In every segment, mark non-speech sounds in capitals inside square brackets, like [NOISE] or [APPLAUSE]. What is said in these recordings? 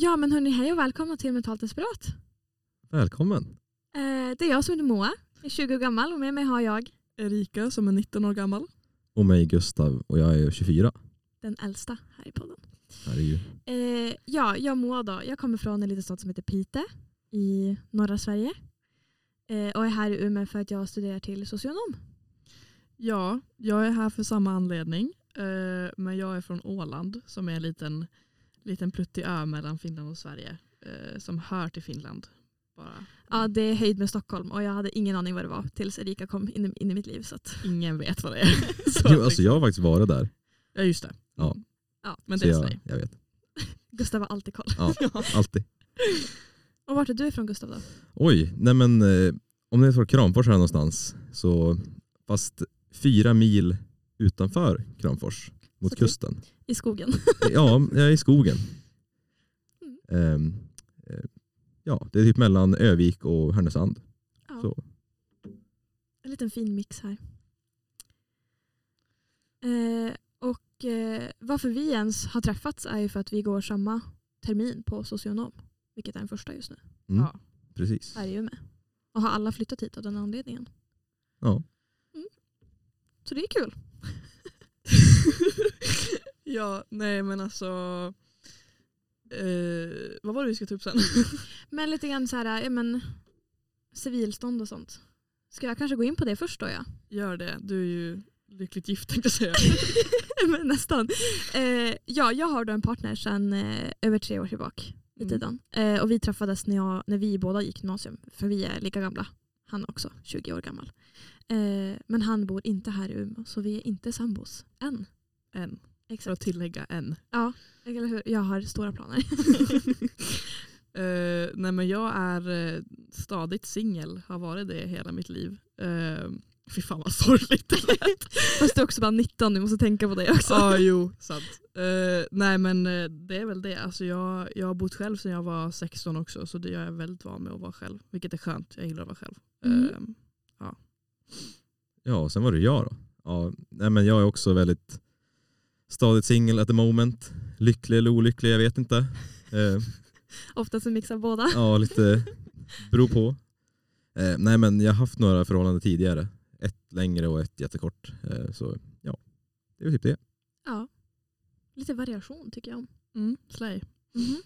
Ja men hörni, hej och välkomna till Mentalt Desperat. Välkommen. Eh, det är jag som heter Moa, jag är 20 år gammal och med mig har jag Erika som är 19 år gammal. Och mig Gustav och jag är 24. den äldsta här i podden. Herregud. Eh, ja, jag Moa då, jag kommer från en liten stad som heter Pite i norra Sverige. Eh, och är här i Umeå för att jag studerar till socionom. Ja, jag är här för samma anledning. Eh, men jag är från Åland som är en liten, liten pluttig ö mellan Finland och Sverige. Eh, som hör till Finland. Bara. Ja, det är höjd med Stockholm och jag hade ingen aning vad det var tills Erika kom in, in i mitt liv. Så att, Ingen vet vad det är. [LAUGHS] Så Jo, alltså jag har faktiskt varit där. Ja just det. Ja. Mm. Ja, Men Så det är jag, jag vet. [LAUGHS] Gustav har alltid koll. [LAUGHS] Ja, alltid. Och vart är du ifrån Gustav då? Oj, nej men eh, om det är från Kramfors här någonstans så fast fyra mil utanför Kramfors mot Okej. kusten. I skogen. Ja, jag är i skogen. Mm. Ehm, eh, ja, det är typ mellan Övik och Härnösand. Ja. Så. En liten fin mix här. Eh, och eh, varför vi ens har träffats är ju för att vi går samma termin på socionom. Vilket är den första just nu. Mm, Ja. Precis. Här i Umeå. Och har alla flyttat hit av den anledningen. Ja. Så det är kul. [LAUGHS] ja, nej men alltså. Eh, vad var det vi ska ta upp sen? [LAUGHS] Men lite grann så här, ja men civilstånd och sånt. Ska jag kanske gå in på det först då ja? Gör det. Du är ju lyckligt gift tänkte jag säga. [LAUGHS] men nästan. Eh, ja, jag har då en partner sedan eh, över tre år tillbaka i Mm. tiden. Eh, och vi träffades när, jag, när vi båda gick gymnasium. För vi är lika gamla. Han är också 20 år gammal. Eh, men han bor inte här i Umeå så vi är inte sambos än. En. För att Exakt. tillägga en. Ja, eller hur? Jag har stora planer. [LAUGHS] Eh, nej men jag är eh, stadigt singel, har varit det hela mitt liv. Uh, fy fan vad sorgligt det lät. Fast du är också bara 19, du måste tänka på det också. Ja jo, sant. Eh, nej men eh, det är väl det. Alltså, jag, jag har bott själv sedan jag var 16 också så det, jag är väldigt van med att vara själv. Vilket är skönt, jag gillar att vara själv. Mm. Eh, Ja, och sen var det jag då. Ja, nej men jag är också väldigt stadigt singel at the moment. Lycklig eller olycklig, jag vet inte. [LAUGHS] Oftast en mix av båda. ja, lite beror på. Eh, nej men jag har haft några förhållanden tidigare. Ett längre och ett jättekort. Eh, så ja, det är väl typ det. Ja. Lite variation tycker jag om. mm, slay. Mhm.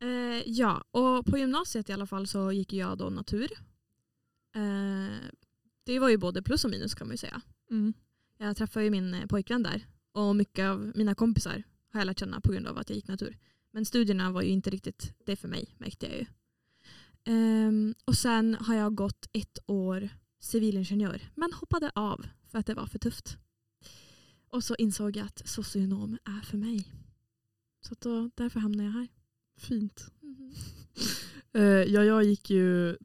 Eh, ja, och på gymnasiet i alla fall så gick jag då natur. Eh, det var ju både plus och minus kan man ju säga. Mm. Jag träffade ju min eh, pojkvän där och mycket av mina kompisar har jag lärt känna på grund av att jag gick natur. Men studierna var ju inte riktigt det för mig märkte jag ju. Ehm, och sen har jag gått ett år civilingenjör men hoppade av för att det var för tufft. Och så insåg jag att socionom är för mig. Så då, därför hamnade jag här. Fint. Mhm. Eh, ja, jag gick ju,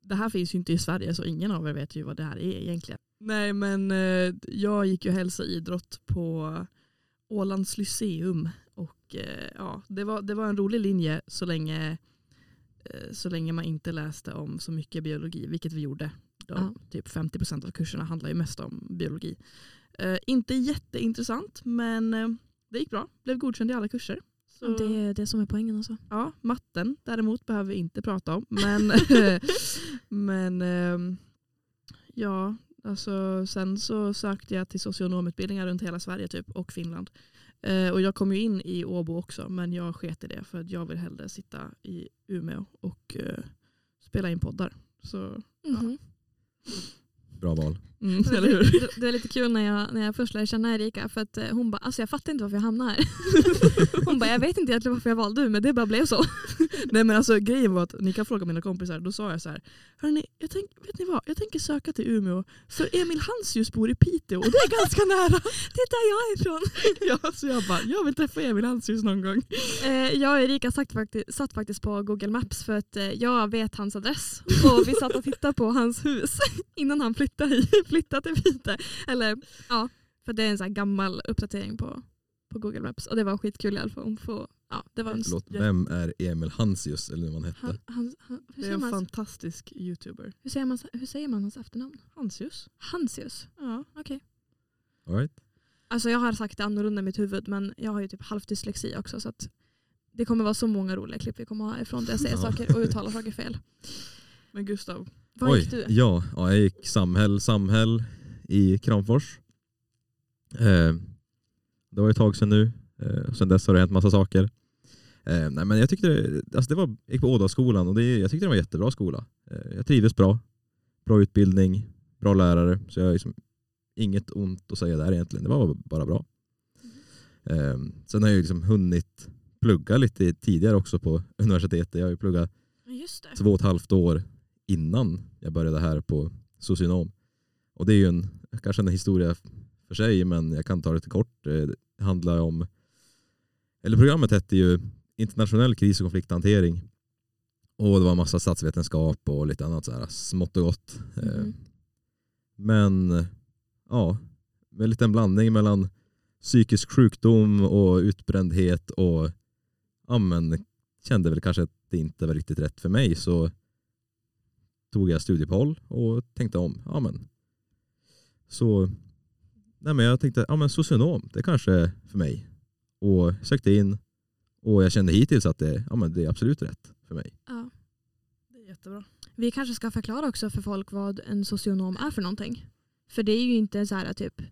det här finns ju inte i Sverige så ingen av er vet ju vad det här är egentligen. Nej men eh, jag gick ju hälsa idrott på Ålands Lyceum och eh, ja, det var, det var en rolig linje så länge, så länge man inte läste om så mycket biologi, vilket vi gjorde. Då, Ja. Typ 50% av kurserna handlar ju mest om biologi. Eh, inte jätteintressant men eh, det gick bra, blev godkänd i alla kurser. Så- Det är det som är poängen alltså. Ja, matten däremot behöver vi inte prata om. Men, [LAUGHS] [LAUGHS] men ehm, ja, alltså, sen så sökte jag till socionomutbildningar runt hela Sverige typ, och Finland. Eh, och jag kom ju in i Åbo också men jag sket i det för att jag vill hellre sitta i Umeå och eh, spela in poddar. Så, Mhm. Bra val mm, eller hur? Det, det är lite kul när jag, när jag först lärde känna Erika för att eh, hon bara, alltså jag fattar inte varför jag hamnade här. [LAUGHS] hon bara, jag vet inte egentligen varför jag valde men det bara blev så. [LAUGHS] Nej men alltså grejen var att ni kan fråga mina kompisar, då sa jag så här, Hörrni, jag tänk, vet ni vad, jag tänker söka till Umeå för Emil Hansius bor i Piteå och det är ganska nära. [LAUGHS] Det är där jag är ifrån. ja, så jag bara, jag vill träffa Emil Hansius någon gång. Eh, jag och Erika sagt faktiskt, satt faktiskt på Google Maps för att eh, jag vet hans adress. Och vi satt och tittade på hans hus innan han flyttade, hit, flyttade till Piteå. Eller ja, för det är en sån här gammal uppdatering på, på Google Maps. Och det var skitkul i alla fall. att få- Ja, det var en, Förlåt, vem är Emil Hansius eller han han, hette? han, han, hur, Det är en man, fantastisk youtuber. hur, säger man, hur säger man hans efternamn? Hansius? Hansius. Ja. Okej. All right. Alltså jag har sagt det annorlunda i mitt huvud men jag har ju typ halvdyslexi också så att Det kommer vara så många roliga klipp vi kommer ha ifrån där jag [LAUGHS] säger Ja. saker och uttalar saker fel. Men Gustav, Vad gick du? Ja, ja, jag gick samhäll, samhäll i Kramfors. Eh, det var ett tag sedan nu. Eh, sen dess har det hänt massa saker. Eh, nej, men jag tyckte det, alltså det var, jag gick på Ådalsskolan och det, jag tyckte det var en jättebra skola. Eh, jag trivdes bra. Bra utbildning, bra lärare. Så jag har liksom inget ont att säga där egentligen. Det var bara bra. Eh, sen har jag liksom hunnit plugga lite tidigare också på universitetet. Jag har ju pluggat två och ett halvt år innan jag började här på socionom. Och det är ju en, kanske en historia för sig men jag kan ta det lite kort. Eh, Det handlar om, eller programmet hette ju internationell kris och konflikthantering. Och det var massa statsvetenskap och lite annat så här smått och gott. Mhm. Men ja, väldigt en blandning mellan psykisk sjukdom och utbrändhet och ja, men, kände väl kanske att det inte var riktigt rätt för mig så tog jag studiepoll och tänkte om. Ja, men. Så nej, men jag tänkte ja, men socionom, det kanske är för mig. Och sökte in och jag kände hittills att det, ja, men det är absolut rätt för mig. Ja. det är jättebra. Vi kanske ska förklara också för folk vad en socionom är för någonting. För det är ju inte så här typ,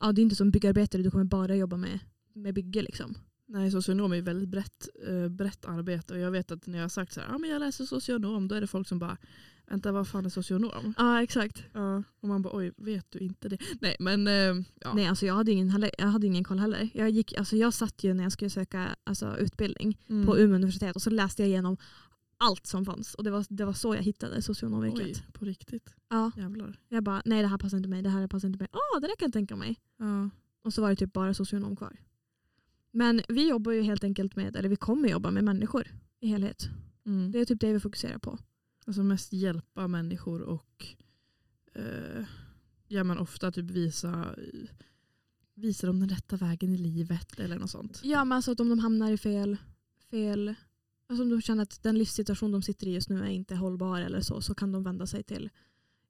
ja det är inte som byggarbetare, du kommer bara jobba med, med bygge liksom. Nej, socionom är ju väldigt brett, eh, brett arbete och jag vet att när jag har sagt så här, ja men jag läser socionom, då är det folk som bara, vänta vad fan är socionom? Ja exakt. Ja, och man bara oj, vet du inte det? Nej men eh, ja. Nej alltså jag hade ingen, jag hade ingen koll heller. Jag, gick, alltså, jag satt ju när jag skulle söka alltså, utbildning Mm. på Umeå universitet och så läste jag igenom allt som fanns. Och det var, det var så jag hittade socionomyrket. Oj, på riktigt. Ja, Jävlar. jag bara, nej det här passar inte mig, det här passar inte mig. Åh, det där kan jag tänka mig. Ja. Och så var det typ bara socionom kvar. Men vi jobbar ju helt enkelt med, eller vi kommer jobba med människor i helhet. Mm. Det är typ det vi fokuserar på. Alltså mest hjälpa människor och eh, ja, men ofta typ visa, visa dem den rätta vägen i livet eller något sånt. Ja men alltså att om de hamnar i fel, fel alltså om de känner att den livssituation de sitter i just nu är inte hållbar eller så, så kan de vända sig till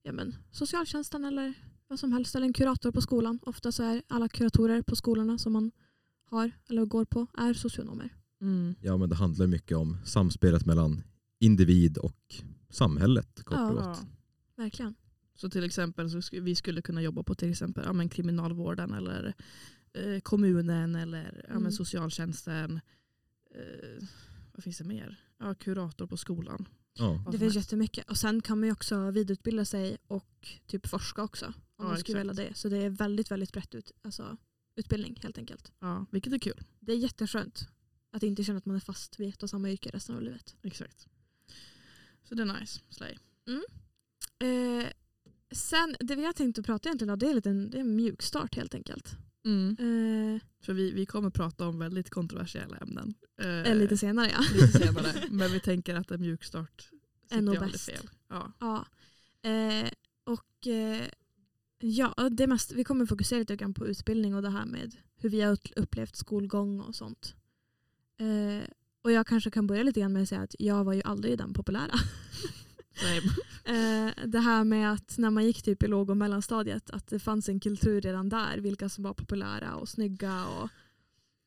ja, men, socialtjänsten eller vad som helst, eller en kurator på skolan. Ofta så är alla kuratorer på skolorna som man har eller går på är socionomer. Mm. Ja, men det handlar mycket om samspelet mellan individ och samhället. Kort Ja. och gott. Verkligen. Så till exempel så vi skulle kunna jobba på till exempel ja, men kriminalvården eller eh, kommunen eller ja, Mm. men socialtjänsten. Eh, vad finns det mer? Ja, kurator på skolan. Ja. Det finns jättemycket. Och sen kan man ju också vidareutbilda sig och typ forska också. Om Ja, man skulle välja det. Så det är väldigt, väldigt brett ut, alltså, utbildning helt enkelt. Ja, vilket är kul. Det är jätteskönt att inte känna att man är fast vid ett och samma yrke resten av livet. Exakt. Så det är nice. Slay. Eh, sen, det vi har tänkt att prata egentligen om det är, lite en, det är en mjukstart helt enkelt. Mm. Eh, För vi, vi kommer prata om väldigt kontroversiella ämnen. Eh, eller lite senare ja. lite senare. Men vi tänker att en mjukstart Är nog bäst. fel. Ja. ja. Eh, och eh, ja, det mest, vi kommer fokusera lite grann på utbildning och det här med hur vi har upplevt skolgång och sånt. Och jag kanske kan börja lite grann med att säga att jag var ju aldrig den populära. [LAUGHS] Eh, det här med att när man gick typ i låg och mellanstadiet att det fanns en kultur redan där, vilka som var populära och snygga. Och,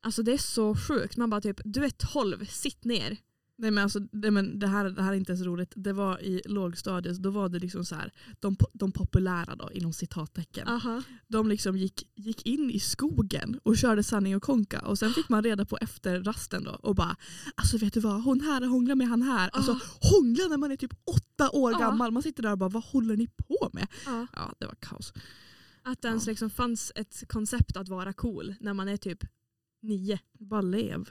alltså det är så sjukt. Man bara typ, du är 12, sitt ner. Nej, men alltså, det, men det, här, det här är inte ens roligt. Det var i lågstadiet, då var det liksom så här, de, de populära då, inom citattecken. Aha. De liksom gick, gick in i skogen och körde sanning och konka och sen fick man reda på efter rasten då och bara alltså vet du vad, hon här hånglar med han här. Alltså hångla när man är typ åtta år Ja. gammal. Man sitter där och bara vad håller ni på med? Ja. Ja det var kaos. Att det ens liksom fanns ett koncept att vara cool när man är typ nio. Bara lev.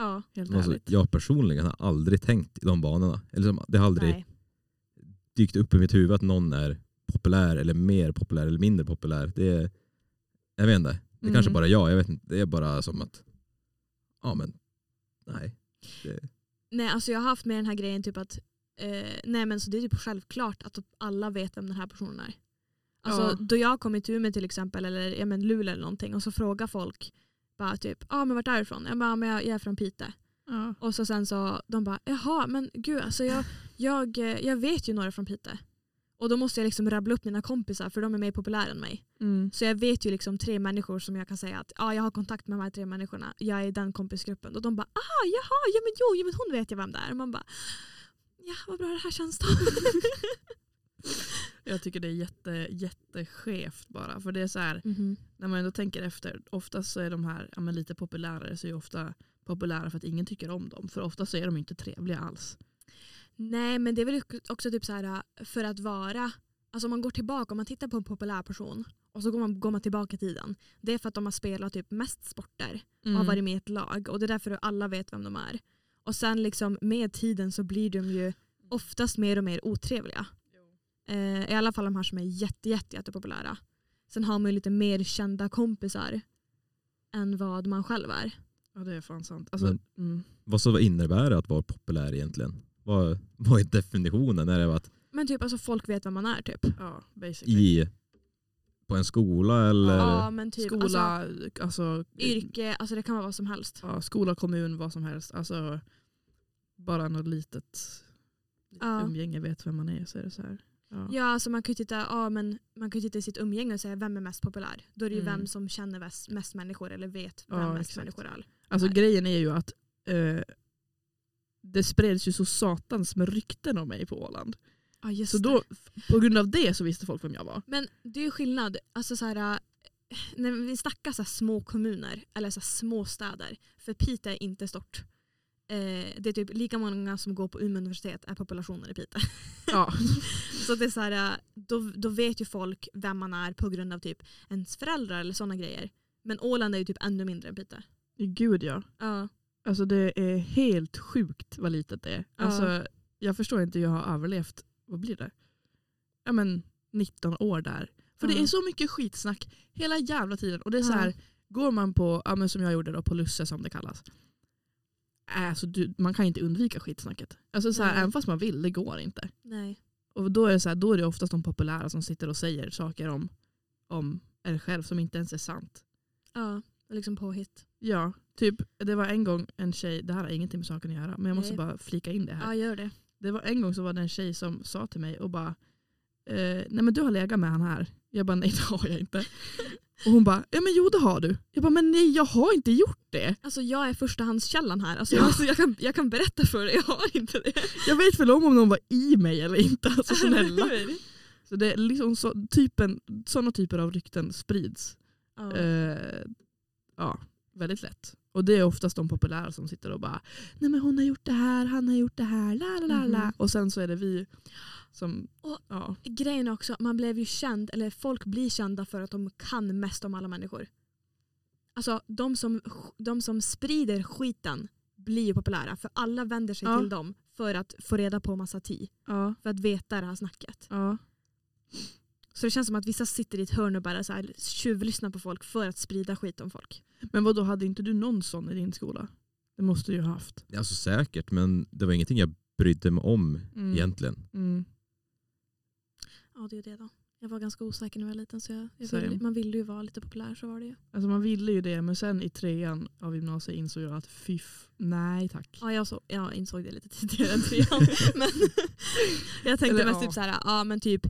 Ja. Helt Alltså, ärligt. jag personligen har aldrig tänkt i de banorna. Eller som, det har aldrig Nej. dykt upp i mitt huvud att någon är populär eller mer populär eller mindre populär. Det är, jag vet inte. Det är Mm. kanske bara jag. jag vet inte. Det är bara som att, ja men, nej. Det, Nej, alltså jag har haft med den här grejen typ att eh, nej men så det är typ självklart att alla vet vem den här personen är. Alltså Ja. då jag kom till Umeå till exempel eller ja, men Luleå eller någonting och så frågar folk bara typ, ja ah, men vart är du ifrån? Jag bara, "Ja, men jag, jag är från Pite. Ja. Och så sen så de bara, jaha men gud alltså jag, jag, eh, jag vet ju några från Pite. Och då måste jag liksom rabbla upp mina kompisar för de är mer populära än mig. Mm. Så jag vet ju liksom tre människor som jag kan säga att ah, jag har kontakt med de här tre människorna. Jag är i den kompisgruppen. Och de bara ah jaha, ja men jo, ja, men hon vet jag vem det är. Och man bara ja vad bra det här känns då. [LAUGHS] [LAUGHS] [LAUGHS] Jag tycker det är jätte, jätteskevt bara. För det är så här, Mhm. när man ändå tänker efter, oftast så är de här ja, lite populärare så är ofta populära för att ingen tycker om dem. För oftast så är de inte trevliga alls. Nej men det är väl också typ så här för att vara, alltså om man går tillbaka, om man tittar på en populär person och så går man, går man tillbaka i tiden. Det är för att de har spelat typ mest sporter och Mm. har varit med i ett lag och det är därför alla vet vem de är. Och sen liksom med tiden så blir de ju oftast mer och mer otrevliga. Eh, I alla fall de här som är jätte, jätte, jättepopulära. Sen har man ju lite mer kända kompisar än vad man själv är. Ja det är fan sant. Alltså, Men- mm. Vad så innebär det att vara populär egentligen? Vad, vad är definitionen? Är det att Men typ alltså folk vet vem man är typ. Ja, basically. i, på en skola eller? Ja men typ Skola, alltså, alltså, yrke, alltså det kan vara vad som helst. ja, skola, kommun, vad som helst. Alltså, bara något litet, litet Ja. umgänge vet vem man är så är det så här. Ja. Ja, alltså man kan ju titta, ja, men man kan titta i sitt umgänge och säga vem är mest populär. Då är det ju Mm. vem som känner mest, mest människor eller vet vem Ja, mest exakt. människor är. Alltså grejen är ju att eh, det spreds ju så satans med rykten om mig på Åland. Ja, Så då, på grund av det så visste folk vem jag var. Men det är ju skillnad. Alltså så här, äh, när vi snackar så små kommuner eller så små städer. För Piteå är inte stort. Eh, det är typ lika många som går på Umeå universitet är populationen i Piteå. Ja. [LAUGHS] Så det är så här, äh, då, då vet ju folk vem man är på grund av typ ens föräldrar eller sådana grejer. Men Åland är ju typ ännu mindre än Piteå. Gud ja. Ja. Alltså det är helt sjukt vad litet det är. Ja. Alltså, jag förstår inte hur jag har överlevt, vad blir det? Ja men 19 år där. För det Ja. är så mycket skitsnack hela jävla tiden. Och det är så här, går man på, ja, men som jag gjorde då, på Lusse som det kallas. Alltså, du, man kan inte undvika skitsnacket. Alltså, så här, även fast man vill, det går inte. Nej. Och då är, det så här, då är det oftast de populära som sitter och säger saker om, om er själv som inte ens är sant. Ja, liksom påhitt. Ja, typ det var en gång en tjej, det här har ingenting med saken att göra, men jag måste Nej. bara flika in det här. Ja, gör det. Det var en gång så var det en tjej som sa till mig och bara eh, Nej men du har legat med han här. Jag bara nej det har jag inte. [LAUGHS] Och hon bara ja men jo det har du. Jag bara men nej jag har inte gjort det. Alltså jag är förstahandskällan här. Alltså, Ja. jag, alltså, jag, kan, jag kan berätta för dig, jag har inte det. Jag vet väl om om någon var i mig eller inte. Alltså [LAUGHS] snälla. Så det är liksom så, typen, sådana typer av rykten sprids. Ja. Eh, ja, väldigt lätt. Och det är oftast de populära som sitter och bara nej men hon har gjort det här, han har gjort det här, la la la la. Mhm. Och sen så är det vi som, Och- ja. Grejen är också, man blev ju känd, eller folk blir kända för att de kan mest om alla människor. Alltså de som, de som sprider skiten blir ju populära för alla vänder sig Ja. till dem för att få reda på massa tid. Ja, För att veta det här snacket. ja. Så det känns som att vissa sitter i ett hörn och bara så här tjuvlyssnar på folk för att sprida skit om folk. Men vad då hade inte du någon sån i din skola? Det måste du ju ha haft. Alltså säkert, men det var ingenting jag brydde mig om Mm. egentligen. Mm. Ja det är det då. Jag var ganska osäker när jag var liten så jag, jag ville, man ville ju vara lite populär så var det ju. Alltså man ville ju det men sen i trean av gymnasiet insåg jag att fiff, nej tack. Ja, jag, så, jag insåg det lite tidigare än trean. [LAUGHS] men jag tänkte Eller, mest ja. typ så här, ja men typ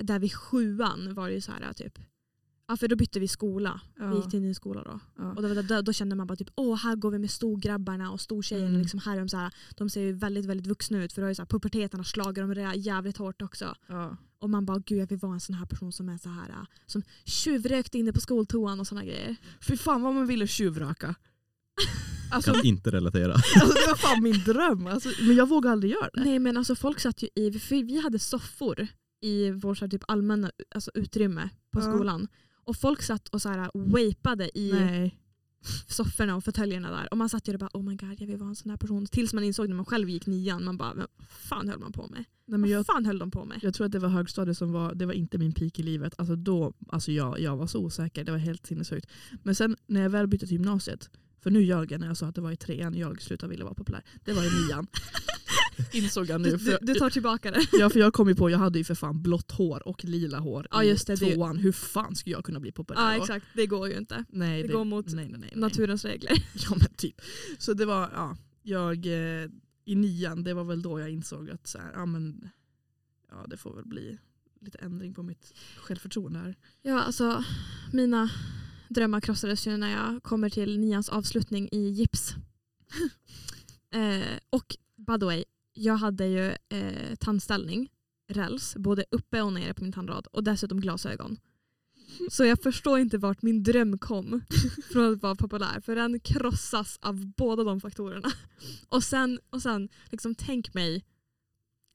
där vid sjuan var det ju så här typ. Ja för då bytte vi skola. Ja. Vi gick till en ny skola då. Ja. Och då, då, då kände man bara typ åh här går vi med storgrabbarna och stortjejerna. Mm. Liksom, här är de, så här, de ser ju väldigt väldigt vuxna ut för då ju så här, puberteten har slagit dem jävligt hårt också. Ja. Och man bara gud jag vill vara en sån här person som är så här äh, som tjuvrökte inne på skoltoan och såna grejer. Fy fan vad man ville tjuvröka. [LAUGHS] Alltså, Kan inte relatera. [LAUGHS] alltså det var fan min dröm. Alltså, men jag vågade aldrig göra det. Nej men alltså folk satt ju i, för vi hade soffor i vårt typ allmänna alltså, utrymme på Ja. skolan. Och folk satt och så här vapade i Nej. sofforna och fåtöljerna där. Och man satt ju och bara oh my god jag vill vara en sån här person. Tills man insåg när man själv gick nian, man bara vad fan höll man på med? Nej, men Vad jag, fan höll de på med? jag tror att det var högstadiet som var, det var inte min peak i livet. Alltså då, alltså jag, jag var så osäker, det var helt sinnessjukt. Men sen när jag väl bytte till gymnasiet, för nu ljög jag när jag sa att det var i trean jag slutade vilja vara populär. Det var i nian. [LAUGHS] Insåg jag Du, nu. du, För, du tar tillbaka det. ja, för jag kom ju på, jag hade ju för fan blått hår och lila hår Ja, i just det, det- tvåan. Hur fan skulle jag kunna bli populär Ja exakt, det går ju inte. Nej, Det går mot nej, nej, nej, nej. Naturens regler. [LAUGHS] Ja men typ. Så det var, ja, jag eh, i nian, det var väl då jag insåg att så här, ja men ja det får väl bli lite ändring på mitt självförtroende här. Ja, alltså mina drömmar krossades ju när jag kommer till nians avslutning i gips. [LAUGHS] eh, och by the way, jag hade ju eh, tandställning, räls, både uppe och nere på min tandrad och dessutom glasögon. Så jag förstår inte vart min dröm kom [LAUGHS] från att vara populär för den krossas av båda de faktorerna. Och sen, och sen liksom tänk mig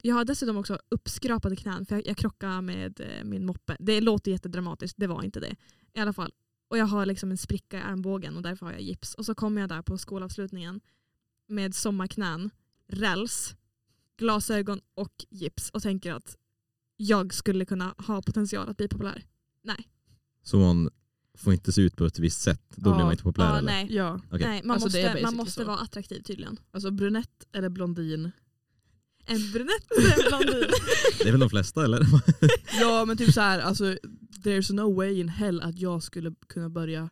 jag har dessutom också uppskrapade knän för jag, jag krockade med eh, min moppe. Det låter jättedramatiskt, det var inte det. I alla fall. Och jag har liksom en spricka i armbågen och därför har jag gips. Och så kommer jag där på skolavslutningen med sommarknän, räls, glasögon och gips och tänker att jag skulle kunna ha potential att bli populär. Nej. Så man får inte se ut på ett visst sätt, då Ja. blir man inte populär Ja, eller? nej. Ja, Okej. nej man Alltså, måste, man måste så. vara attraktiv tydligen. alltså brunett eller blondin. En brunett [LAUGHS] eller en blondin. Det är väl de flesta eller? [LAUGHS] Ja men typ så här, alltså there's no way in hell att jag skulle kunna börja,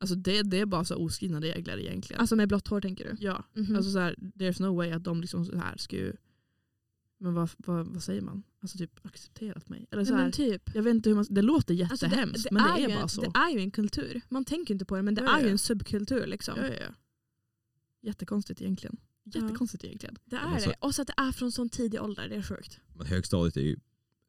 alltså det, det är bara så oskrivna regler egentligen. Alltså med blått hår tänker du? ja, Mhm. alltså så här, there's no way att de liksom så här ju, men vad, vad, vad säger man? Alltså typ accepterat mig. Eller så här, men typ. jag vet inte hur man, det låter Alltså jättehemskt men det är, ju bara en, så. Det är ju en kultur. Man tänker inte på det men det Ja, är ju ja. en subkultur. Liksom. ja, ja, ja. Jättekonstigt egentligen. Jättekonstigt egentligen. Det är så- det. Och så att det är från sån tidig ålder, det är sjukt. Men högstadiet är ju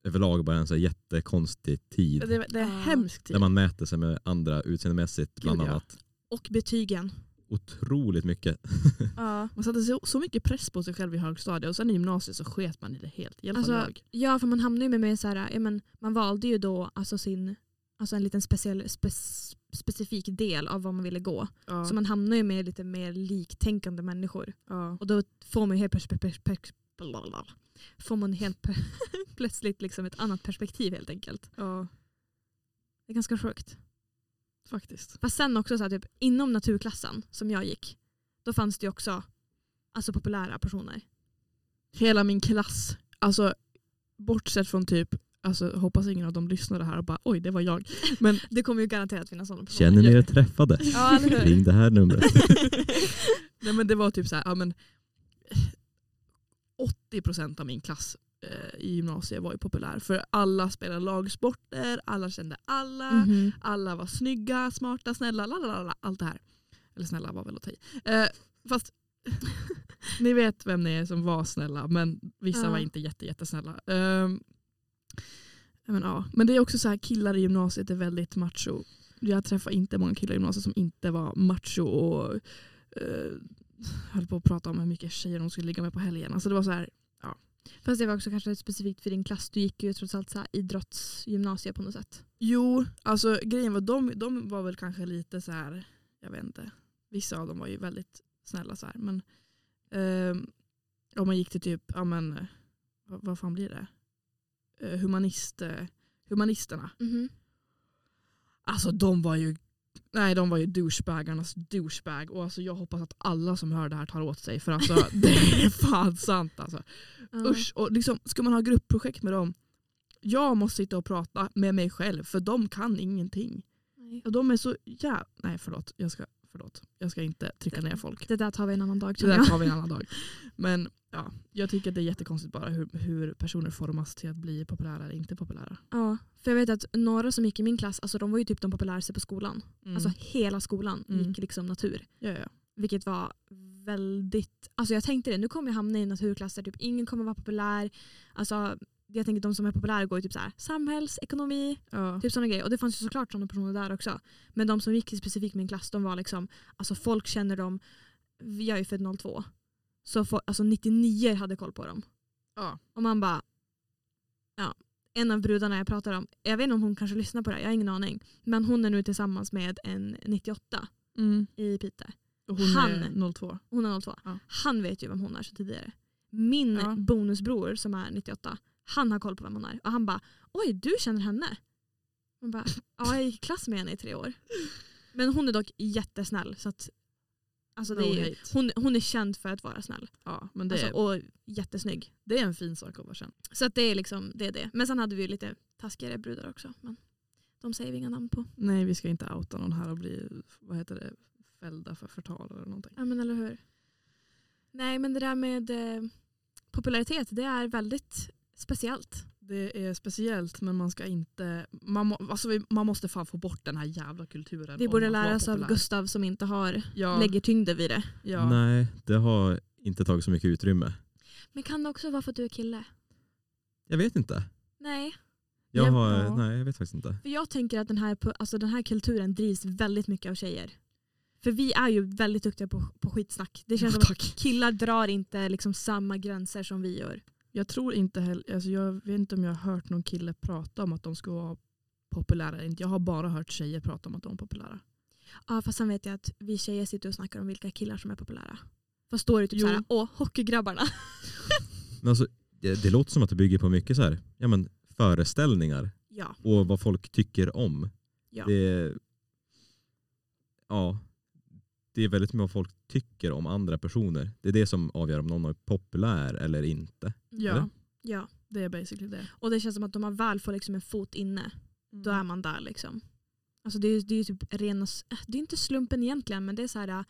överlag bara en så jättekonstig tid. Det, det är hemskt. Där man mäter sig med andra utseendemässigt bland Gud, ja. annat. Och betygen. Otroligt mycket. [LAUGHS] Ja. Man satte så, så mycket press på sig själv i högstadiet och sen i gymnasiet så sket man i det helt. I alla fall Alltså, jag. ja, för man hamnar ju med, med så här, ja, men man valde ju då alltså sin, alltså en liten speciell, spec, specifik del av vad man ville gå. Ja, Så man hamnar ju med lite mer liktänkande människor. ja. Och då får man ju helt, pers- pers- pers- blablabla. får man helt [LAUGHS] plötsligt liksom ett annat perspektiv helt enkelt. ja, Det är ganska sjukt. Faktiskt. Fast sen också så här, typ, inom naturklassen som jag gick, då fanns det ju också alltså, populära personer. Hela min klass, alltså bortsett från typ, alltså hoppas ingen av dem lyssnade här och bara oj det var jag. [LAUGHS] Men Det kommer ju garanterat finnas sådana personer. Känner ni er träffade? [LAUGHS] Ja? Ring det här numret. [LAUGHS] Nej men det var typ så här, ja men 80% av min klass i gymnasiet var ju populär. För alla spelade lagsporter, alla kände alla, Mhm. alla var snygga, smarta, snälla, lalalala, allt det här. Eller snälla var väl att ta i. Eh, fast [LAUGHS] ni vet vem ni är som var snälla men vissa Ja. var inte jätte, jättesnälla. Ehm, men, ja. men det är också så här killar i gymnasiet är väldigt macho. Jag träffar inte många killar i gymnasiet som inte var macho och eh, höll på att prata om hur mycket tjejer de skulle ligga med på helgen. Alltså det var så här, Fast det var också kanske specifikt för din klass. Du gick ju trots allt så här idrottsgymnasie på något sätt. jo, alltså grejen var de, de var väl kanske lite så här, jag vet inte. Vissa av dem var ju väldigt snälla så här. Men ehm, om man gick till typ, ja men, eh, vad, vad fan blir det? Eh, humanist, eh, humanisterna. Alltså de var ju Nej de var ju douchebagarnas douchebag och alltså, jag hoppas att alla som hör det här tar åt sig för alltså [LAUGHS] det är fan sant alltså. Ja. Usch, och liksom, ska man ha gruppprojekt med dem? Jag måste sitta och prata med mig själv för de kan ingenting. Nej. Och de är så jävla... Nej förlåt, jag ska, förlåt. Jag ska inte trycka ner folk. Det där tar vi en annan dag. Det där tar vi en annan dag. [LAUGHS] Men ja, jag tycker att det är jättekonstigt bara hur, hur personer formas till att bli populära eller inte populära. Ja, för jag vet att några som gick i min klass, alltså de var ju typ de populäraste på skolan. Mm. Alltså hela skolan Mm. gick liksom natur. ja, ja. Vilket var väldigt, alltså jag tänkte det, nu kommer jag hamna i naturklasser, typ ingen kommer vara populär. Alltså jag tänker de som är populära går ju typ så här, samhällsekonomi, Ja. typ sådana grejer. Och det fanns ju såklart sådana personer där också. Men de som gick i specifikt min klass, de var liksom, alltså folk känner dem, jag är ju född 02. Så fo- alltså 99 hade koll på dem. Ja. Och man bara, ja. En av brudarna jag pratar om, jag vet inte om hon kanske lyssnar på det här, jag har ingen aning. Men hon är nu tillsammans med en 98 Mm. i Piteå. Och hon Han- är 02. Hon är 02. Ja. Han vet ju vem hon är sedan tidigare. Min Ja. bonusbror som är 98, han har koll på vem hon är. Och han bara, oj du känner henne? Man bara, ja jag gick i klass med henne i tre år. Men hon är dock jättesnäll. Så att, alltså det är hon, hon är känd för att vara snäll. Ja, men det, Alltså, är, och jättesnygg. det är en fin sak att vara känd. Så att det är liksom det, är det. Men sen hade vi ju lite taskigare brudar också. Men de säger vi inga namn på. Nej, vi ska inte outa någon här och bli vad heter det, fällda för förtal eller någonting. Ja men eller hur. Nej men det där med eh, popularitet det är väldigt speciellt. Det är speciellt men man ska inte, man, må, alltså vi, man måste fan få bort den här jävla kulturen. Vi borde lära oss av. Gustav som inte har, Ja, lägger tyngden vid det. ja. Nej, det har inte tagit så mycket utrymme. Men kan det också vara för att du är kille? Jag vet inte. Nej. Jag Ja, har, ja. nej, jag vet faktiskt inte. För jag tänker att den här, alltså den här kulturen drivs väldigt mycket av tjejer. För vi är ju väldigt duktiga på, på skitsnack. Det känns som att killar drar inte liksom samma gränser som vi gör. Jag tror inte heller, alltså jag vet inte om jag har hört någon kille prata om att de ska vara populära eller inte. Jag har bara hört tjejer prata om att de är populära. Ja fast sen vet jag att vi tjejer sitter och snackar om vilka killar som är populära. Fast då är det typ Jo. såhär, åh hockeygrabbarna. [LAUGHS] Men alltså, det, det låter som att det bygger på mycket så här, ja, men föreställningar Ja. och vad folk tycker om. Ja. Det, ja, det är väldigt mycket vad folk tycker om andra personer. Det är det som avgör om någon är populär eller inte. Ja, Eller? ja. det är basically det. Och det känns som att de har väl får liksom en fot inne, då är man där liksom. Alltså det är ju det är typ rena, äh, det är inte slumpen egentligen men det är så här. äh,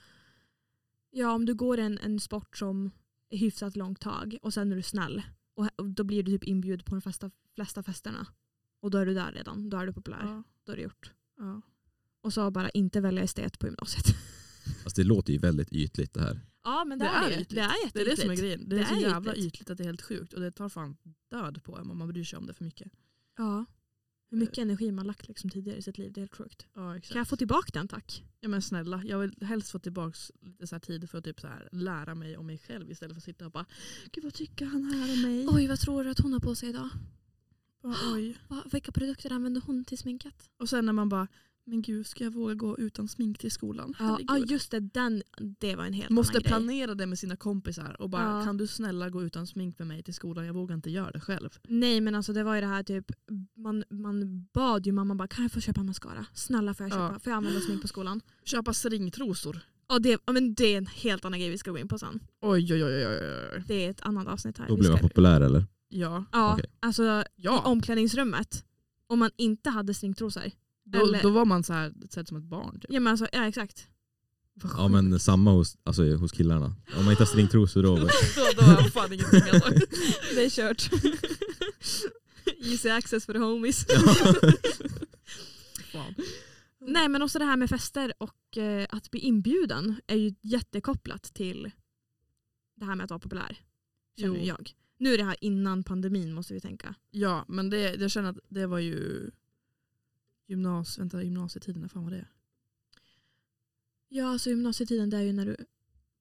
ja om du går en, en sport som är hyfsat långt tag och sen är du snäll och, och då blir du typ inbjuden på de flesta, flesta festerna. Och då är du där redan, då är du populär. Ja, Då är det gjort. ja. Och så bara inte välja estet på gymnasiet. [LAUGHS] Alltså det låter ju väldigt ytligt det här. Ja men det, Det är är det ytligt. Det är Det är det som är grejen. Det är, Det så är jävla ytligt. ytligt att det är helt sjukt och det tar fan död på en om man bryr sig om det för mycket. Ja. Hur mycket energi man lagt liksom tidigare i sitt liv, det är helt sjukt. Ja, exakt. Kan jag få tillbaka den tack? Ja men snälla, jag vill helst få tillbaka lite så här tid för att typ så här lära mig om mig själv istället för att sitta och bara Gud vad tycker han här om mig? Oj vad tror du att hon har på sig idag? Bara, oj. [GASPS] Vilka produkter använder hon till sminket? Och sen när man bara, men gud ska jag våga gå utan smink till skolan? Ja, ja just det, den, det var en helt Måste annan grej. planera det med sina kompisar och bara Ja. kan du snälla gå utan smink med mig till skolan? Jag vågar inte göra det själv. Nej men alltså det var ju det här typ, man, man bad ju mamma bara kan jag få köpa mascara? Snälla får jag Ja. köpa? Får jag använda smink på skolan? Köpa stringtrosor. Och det, ja, men det är en helt annan grej vi ska gå in på sen. Oj oj oj oj oj. oj. Det är ett annat avsnitt här. Då blir man ska- populär eller? Ja. Ja, Okej. alltså i ja. omklädningsrummet. Om man inte hade stringtrosor. Då, eller- då var man så här, sett som ett barn. Typ. Ja men alltså, ja exakt. Ja men samma hos, alltså, hos killarna. Om man inte har stringtrosor [LAUGHS] då. då, då har jag fan ingenting alltså. [LAUGHS] Det är kört. [LAUGHS] Easy access för homies. Nej men också det här med fester och eh, att bli inbjuden är ju jättekopplat till det här med att vara populär. Känner Jo. jag. Nu är det här innan pandemin måste vi tänka. Ja men det, jag känner att det var ju gymnas, vänta, gymnasietiden, när fan var det? Ja alltså gymnasietiden det är ju när, du,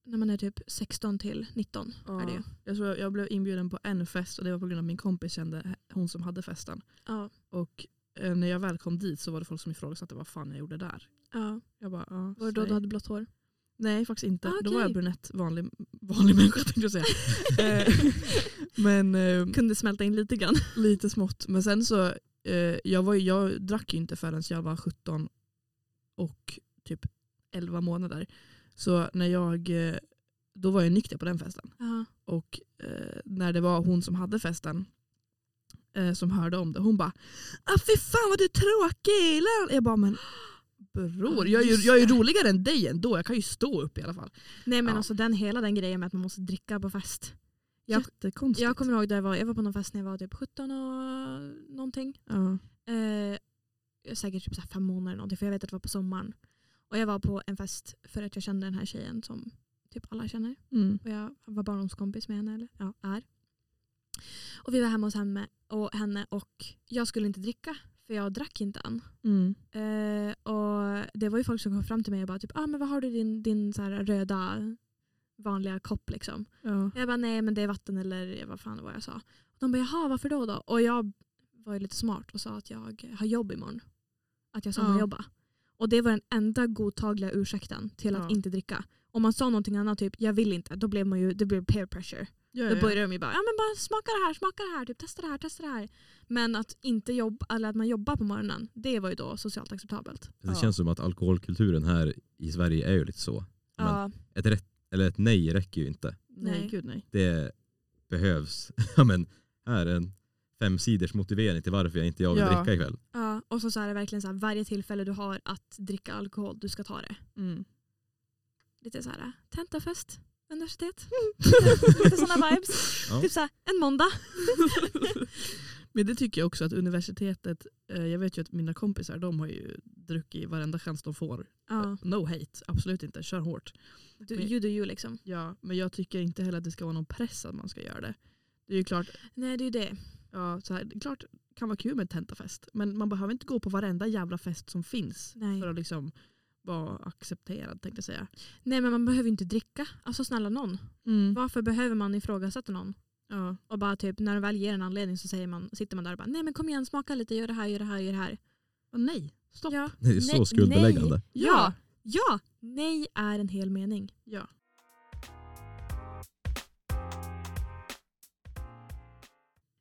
när man är typ 16 till 19. Är det. Jag, tror jag, blev inbjuden på en fest och det var på grund av min kompis kände hon som hade festen. Ja. Och eh, när jag väl kom dit så var det folk som ifrågasatte vad fan jag gjorde där. ja. Jag bara, ja, Var det då du hade blått hår? Nej faktiskt inte. Ah, Då var jag brunett, vanlig, vanlig [LAUGHS] människa tänkte jag säga. [LAUGHS] Eh, Men eh, Kunde smälta in lite grann. lite smått. Men sen så, eh, jag, var, jag drack ju inte förrän jag var 17 och typ 11 månader. Så när jag, eh, då var jag nykter på den festen. Ja. Och eh, när det var hon som hade festen eh, som hörde om det, hon bara ah, fy fan vad du är tråkig. lä-" Jag bara men bror, jag är, ju, jag är ju roligare än dig ändå. Jag kan ju stå upp i alla fall. Nej men Ja. alltså den, hela den grejen med att man måste dricka på fest. Jag- Jättekonstigt. Jag kommer ihåg där jag var, jag var på någon fest när jag var typ 17 och någonting. ja. Eh, säkert typ så fem månader eller någonting för jag vet att det var på sommaren. Och jag var på en fest för att jag kände den här tjejen som typ alla känner. mm. Och jag var barndomskompis med henne, eller ja, är. Och vi var hemma hos henne och, henne och jag skulle inte dricka för jag drack inte än. Mm. Eh, och det var ju folk som kom fram till mig och bara typ, ah, men vad har du din, din så röda vanliga kopp liksom? Ja. Jag bara nej men det är vatten eller vad fan vad jag sa. Och de bara jaha varför då då? Och jag var ju lite smart och sa att jag har jobb imorgon. Att jag sommarjobba. Och det var den enda godtagliga ursäkten till att Ja. inte dricka. Om man sa någonting annat, typ jag vill inte, då blev man ju, det blev peer pressure. Ja, Då ja. började de ju bara, ja men bara smaka det här, smaka det här, typ, testa det här, testa det här. Men att inte jobba, eller att man jobbar på morgonen, det var ju då socialt acceptabelt. Det Ja. känns som att alkoholkulturen här i Sverige är ju lite så. Men Ja, ett, rätt, eller ett nej räcker ju inte. Nej, gud nej. Det behövs. [LAUGHS] Ja, men, här är en femsiders motivering till varför jag inte jag vill Ja. dricka ikväll. ja, och så, så är det verkligen så här, varje tillfälle du har att dricka alkohol, du ska ta det. Mm. lite så här tentafest, universitet. [LAUGHS] lite sådana vibes. Ja. Typ så här, en måndag. [LAUGHS] Men det tycker jag också att universitetet, eh, jag vet ju att mina kompisar de har ju druckit varenda chans de får. Ja. No hate, absolut inte, kör hårt. Du, Men- you do you liksom. Ja, men jag tycker inte heller att det ska vara någon press att man ska göra det. Det är ju klart, Nej det är ju det. ja, så här, det är klart det kan vara kul med en tentafest. Men man behöver inte gå på varenda jävla fest som finns Nej. för att liksom vara accepterad tänkte jag säga. Nej men man behöver inte dricka. Alltså snälla någon. Varför behöver man ifrågasätta någon? Ja. Och bara typ när de väl ger en anledning så säger man, sitter man där och bara nej men kom igen smaka lite, gör det här, gör det här, gör det här. Och nej, stopp. Ja. Det är så Nej, skuldbeläggande. Ja. Ja, nej är en hel mening. ja.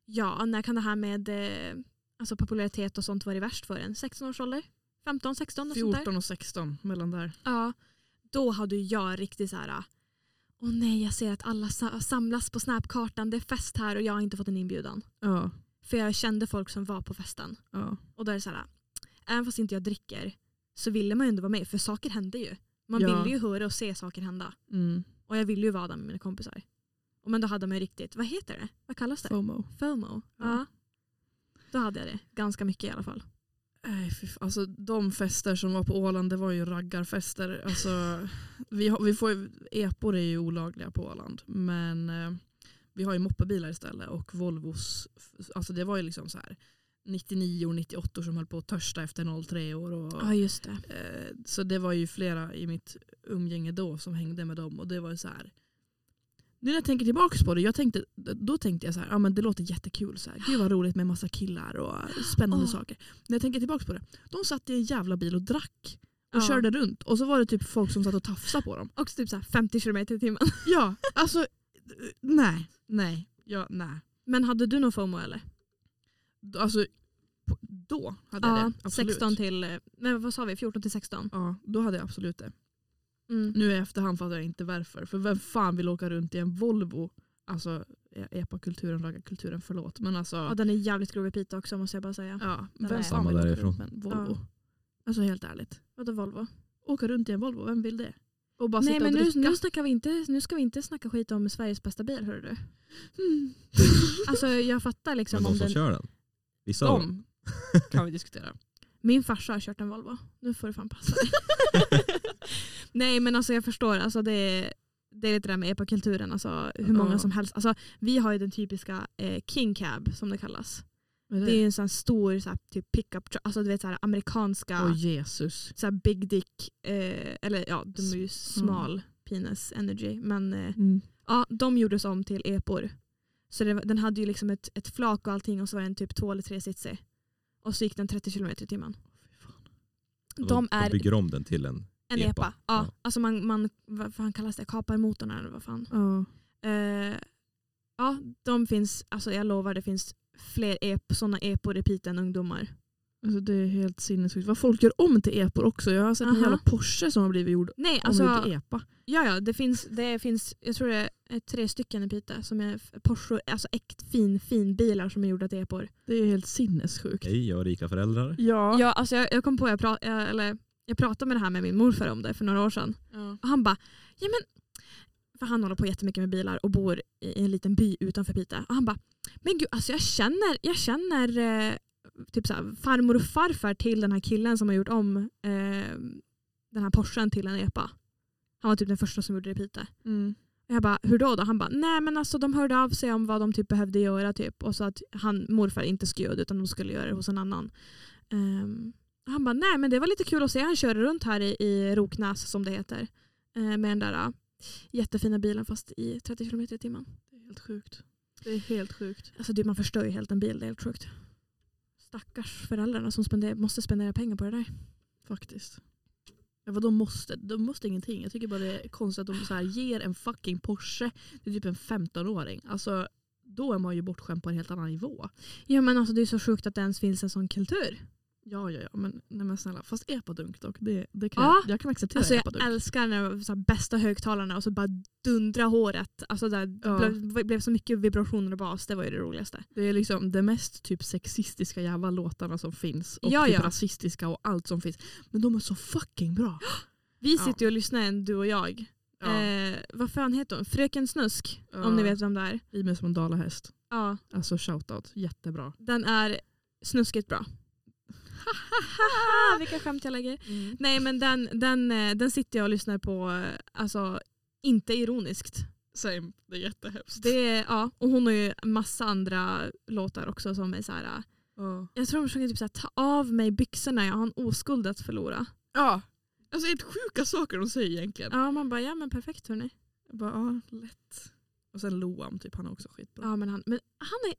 Ja, när kan det här med eh, alltså popularitet och sånt vara värst för en? 16 års ålder? 15, 16 och sånt där? 14 och 16 mellan där. Ja, då hade jag riktigt så här. Åh nej, jag ser att alla sa- samlas på snapkartan, det är fest här och jag har inte fått en inbjudan. Ja. För jag kände folk som var på festen. Ja. Och då är det så här, även fast inte jag dricker så ville man ju ändå vara med för saker hände ju. Man Ja. ville ju höra och se saker hända. Mm. Och jag ville ju vara där med mina kompisar. Och men då hade man ju riktigt, vad heter det? Vad kallas det? FOMO. FOMO. Ja. Ja. Då hade jag det. Ganska mycket i alla fall. Nej, alltså, de fester som var på Åland det var ju raggarfester. Alltså, vi, har, vi får ju, epor är ju olagliga på Åland men eh, vi har ju moppebilar istället och Volvos, alltså det var ju liksom så här 99 och 98 som höll på att törsta efter 03 år. Och, Ja just det. eh, så det var ju flera i mitt umgänge då som hängde med dem och det var ju så här. Nu när jag tänker tillbaka på det, jag tänkte, då tänkte jag så här, ja, men det låter jättekul. Så här. Gud vad roligt med massa killar och spännande Åh. saker. När jag tänker tillbaka på det, de satt i en jävla bil och drack och Ja. körde runt och så var det typ folk som satt och tafsade på dem. Också typ så här 50 km i timmen. Ja, alltså nej, nej, ja, nej. Men hade du någon FOMO eller? Alltså då hade jag Ja, det. Absolut. 16 till, men vad sa vi, 14 till 16? Ja, då hade jag absolut det. Mm. Nu i efterhand fattar jag inte varför. För vem fan vill åka runt i en Volvo? Alltså e- epa-kulturen, raggarkulturen, förlåt. Men alltså, Ja, den är jävligt grov i Piteå också måste jag bara säga. ja, den vem fan Samma vill åka därifrån. runt med en Volvo? Ja. Alltså helt ärligt. Vadå Volvo? Åka runt i en Volvo, vem vill det? Och bara Nej sitta men och nu, dricka. nu, snackar vi inte, nu ska vi inte snacka skit om Sveriges bästa bil hörru du. Mm. Alltså jag fattar liksom Men de om som den, kör den? Vissa av dem? Kan vi diskutera. Min farsa har kört en Volvo. Nu får du fan passa dig. [LAUGHS] Nej men alltså jag förstår. Alltså, det, är, det är lite det där med epakulturen. Alltså, hur många som helst. Alltså, vi har ju den typiska eh, King Cab som det kallas. Det är en sån stor så här, typ pickup truck. Alltså du vet så här, amerikanska Åh Jesus. så här, big dick. Eh, eller ja, de är ju smal penis energy. Men eh, Mm. ja, de gjordes om till epor. Så det, den hade ju liksom ett, ett flak och allting och så var den typ två eller tre sitsig. Och så gick den 30 km i timmen. De är bygger om den till en... en epa. epa. Ja, Ja. Alltså man, man, vad fan kallas det? Kapar motorn eller vad fan. Ja. Eh, ja, de finns, alltså jag lovar det finns fler ep, sådana epor i Piteå än ungdomar. Alltså det är helt sinnessjukt. Vad folk gör om till epor också. Jag har sett en jävla Porsche som har blivit gjord Nej, alltså, alltså till epa. ja, ja, det finns, det finns, jag tror det är tre stycken i Piteå som är Porsche, alltså äkt fin, fin bilar som är gjorda till epor. Det är helt sinnessjukt. Hej, jag har rika föräldrar. Ja. Ja, alltså jag, jag kom på, jag, pra, jag, eller, jag pratade med det här med min morfar om det för några år sedan. Ja. Och han bara, ja men, för han håller på jättemycket med bilar och bor i en liten by utanför Piteå. Och han bara, men gud alltså jag känner, jag känner eh, typ så här, farmor och farfar till den här killen som har gjort om eh, den här Porschen till en epa. Han var typ den första som gjorde det i Piteå. Mm. Jag bara, hur då? då? Han bara, nej men alltså de hörde av sig om vad de typ behövde göra typ. Och så att han, morfar inte skulle göra det utan de skulle göra det hos en annan. Ehm, han bara, nej men det var lite kul att se. Han körde runt här i, i Roknäs som det heter. eh, med den där uh, jättefina bilen fast i 30 km i timmen. Det är helt sjukt. Det är helt sjukt. Alltså det, man förstör ju helt en bil, det är helt sjukt. Stackars föräldrarna som spender, måste spendera pengar på det där. Faktiskt. Ja, vad de måste? De måste ingenting. Jag tycker bara det är konstigt att de så här ger en fucking Porsche till typ en 15-åring. Alltså, då är man ju bortskämd på en helt annan nivå. Ja men alltså det är så sjukt att det ens finns en sån kultur. Ja, ja, ja. Men, nej, men snälla. Fast epadunk dock. Det, det kan Ja. jag, jag kan acceptera Alltså jag epadunk. älskar när de så här bästa högtalarna och så bara dundra håret. Alltså där, Ja. det blev, blev så mycket vibrationer och bas, det var ju det roligaste. Det är liksom det mest typ sexistiska jävla låtarna som finns. Och Ja, typ ja. rasistiska och allt som finns. Men de är så fucking bra. Vi sitter ju och lyssnar en, du och jag. Ja. Eh, vad fan heter hon? Fröken Snusk. Om ni vet vem det är. Rimer som en dalahäst. Ja, Alltså shoutout, jättebra. den är snuskigt bra. [LAUGHS] Vilka skämt jag lägger. Nej men den, den, eh, den sitter jag och lyssnar på, eh, alltså inte ironiskt. Same, det är jättehemskt. Det är, ja, och hon har ju massa andra låtar också som är så här. Ja. jag tror de sjunger typ så här, ta av mig byxorna, jag har en oskuld att förlora. ja. Alltså helt sjuka saker de säger egentligen. Ja man bara, ja men perfekt hörni. Jag bara, ja, lätt. Och sen Loam, typ, han är också skitbra. Ja men han, men han är,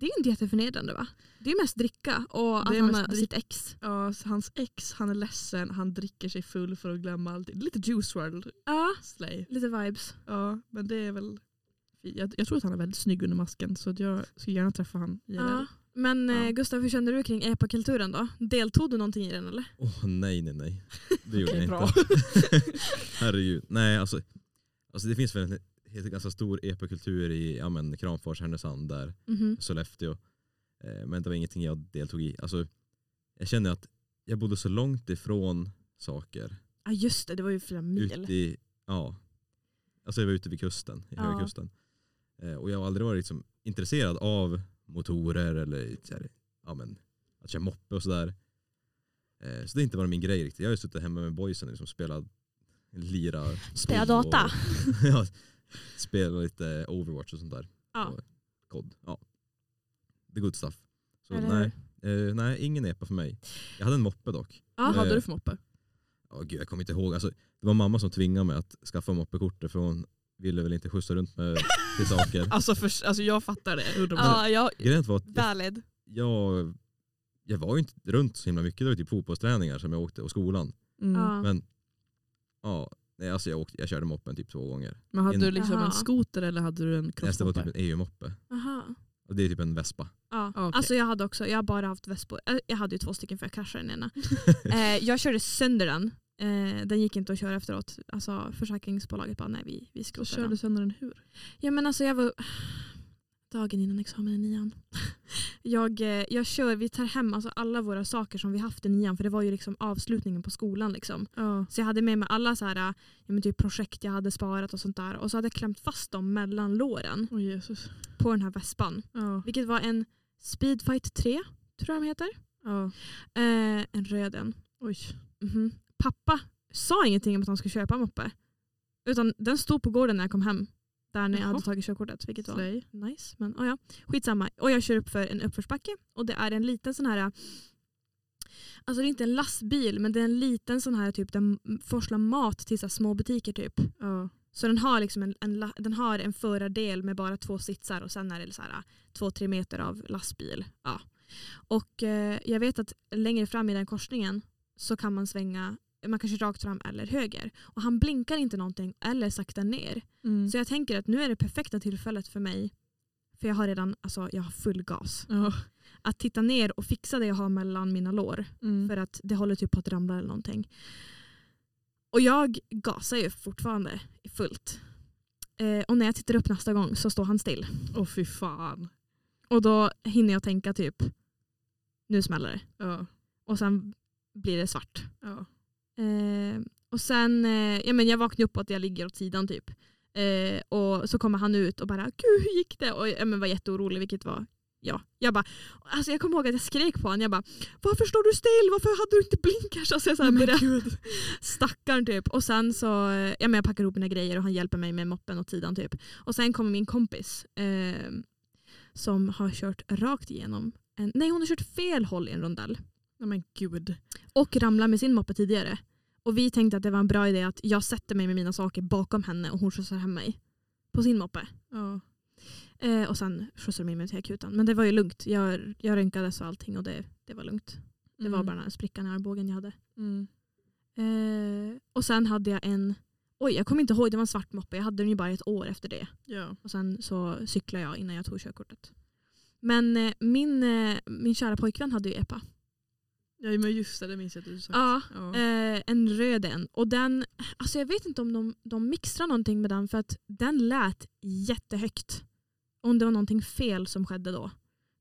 det är inte jätteförnedrande va? Det är ju mest dricka och att Det är han mest har sitt ex. Ja, hans ex, han är ledsen, han dricker sig full för att glömma allt. Lite Juice WRLD Ja, slay. lite vibes. Ja, men det är väl... Jag, jag tror att han är väldigt snygg under masken så att jag skulle gärna träffa han IRL. Ja. Men Ja. eh, Gustav, hur kände du kring epakulturen då? Deltog du någonting i den eller? Åh nej nej nej. Det [LAUGHS] gjorde Okej, jag bra. inte. [LAUGHS] Herregud. Nej alltså, alltså det finns väl en helt, ganska stor epakultur i ja, men, Kramfors, Härnösand, där, Mhm. Sollefteå. Eh, men det var ingenting jag deltog i. Alltså, jag känner att jag bodde så långt ifrån saker. Ja just det, det var ju flera mil. Ute i, ja. Alltså jag var ute vid kusten, i Ja. Höga kusten. Eh, och jag har aldrig varit liksom, intresserad av motorer eller här, ja, men, att köra moppe och sådär. Eh, så det har inte varit min grej riktigt. Jag har ju suttit hemma med boysen och liksom spelat lira. Spela spel och- data. [LAUGHS] ja, spela lite Overwatch och sånt där. Ja. Och COD. Ja. The good stuff. Så Eller nej, eh, nej, ingen epa för mig. Jag hade en moppe dock. Ja. hade Eh, du för moppe? Ja, gud, jag kommer inte ihåg. Alltså, det var mamma som tvingade mig att skaffa moppekortet för hon ville väl inte skjutsa runt med till saker. [LAUGHS] Alltså, för, alltså jag fattar det, 100%. Ja, jag, Grejen var att jag, valid. jag, jag var ju inte runt så himla mycket. Det var typ fotbollsträningar som jag åkte och skolan. Mm. Ja. Men ja, nej, alltså jag, åkte, jag körde moppen typ två gånger. Men hade En- du liksom Jaha. en skoter eller hade du en Nej, det var crossmoppe? typ en EU-moppe. Aha. Och det är typ en Vespa. Ja. Okej. Alltså jag hade också, jag har bara haft vespor. Jag hade ju två stycken för jag kraschade den ena. [LAUGHS] eh, jag körde sönder den. Eh, den gick inte att köra efteråt. Alltså försäkringsbolaget bara nej vi, vi skrotar körde den. sönder den hur? Ja men alltså jag var dagen innan examen i nian. [LAUGHS] jag, eh, jag kör, vi tar hem alltså alla våra saker som vi haft i nian för det var ju liksom avslutningen på skolan. Liksom. Ja. Så jag hade med mig alla så här, ja, typ projekt jag hade sparat och sånt där. Och så hade jag klämt fast dem mellan låren Jesus. på den här vespan. Ja. Vilket var en Speedfight 3, tror jag de heter. Eh, en röd en. Oj. Mhm. Pappa sa ingenting om att han skulle köpa en moppe. Utan den stod på gården när jag kom hem. Där när jag hade tagit körkortet. Vilket var Slay. nice. Men oh ja, skitsamma. Och jag kör upp för en uppförsbacke. Och det är en liten sån här... Alltså det är inte en lastbil men det är en liten sån här typ den forslar mat till så små butiker typ. Ja. Så den har, liksom en, en, den har en förardel med bara två sitsar och sen är det så här, två, tre meter av lastbil. Ja. Och eh, jag vet att längre fram i den korsningen så kan man svänga man kanske rakt fram eller höger. Och han blinkar inte någonting eller saktar ner. Mm. Så jag tänker att nu är det perfekta tillfället för mig, för jag har redan alltså, jag har full gas, Ja. att titta ner och fixa det jag har mellan mina lår. Mm. För att det håller typ på att ramla eller någonting. Och jag gasar ju fortfarande fullt. Eh, och när jag tittar upp nästa gång så står han still. Åh fy fan. Och då hinner jag tänka typ, nu smäller det. Ja. Och sen blir det svart. Ja. Eh, och sen, eh, ja, men jag vaknar upp och att jag ligger åt sidan typ. Eh, och så kommer han ut och bara “Gud hur gick det?” och men, var jätteorolig vilket var Ja, jag bara, alltså jag kommer ihåg att jag skrek på honom. Jag bara, varför står du still? Varför hade du inte blinkers? Alltså jag så här började, gud. stackarn typ. Och sen så, eh, ja men jag packar ihop mina grejer och han hjälper mig med moppen åt sidan typ. Och sen kommer min kompis eh, som har kört rakt igenom, en, nej hon har kört fel håll i en rondell Nej men gud. och ramlat med sin moppe tidigare. Och vi tänkte att det var en bra idé att jag sätter mig med mina saker bakom henne och hon skjutsar hem mig på sin moppe. Ja. Eh, och sen skjutsade de in mig till akuten. Men det var ju lugnt. Jag, jag röntgades och allting och det, det var lugnt. Det var Mm. bara den här sprickan i armbågen jag hade. Mm. Eh, och sen hade jag en, oj jag kommer inte ihåg, det var en svart moppe. Jag hade den ju bara ett år efter det. Ja. Och sen så cyklade jag innan jag tog körkortet. Men eh, min, eh, min kära pojkvän hade ju EPA. Ja men just det, det minns jag att du sa. Ja, Ja. Eh, en röd en. Och den, alltså jag vet inte om de, de mixtrar någonting med den för att den lät jättehögt. Om det var någonting fel som skedde då.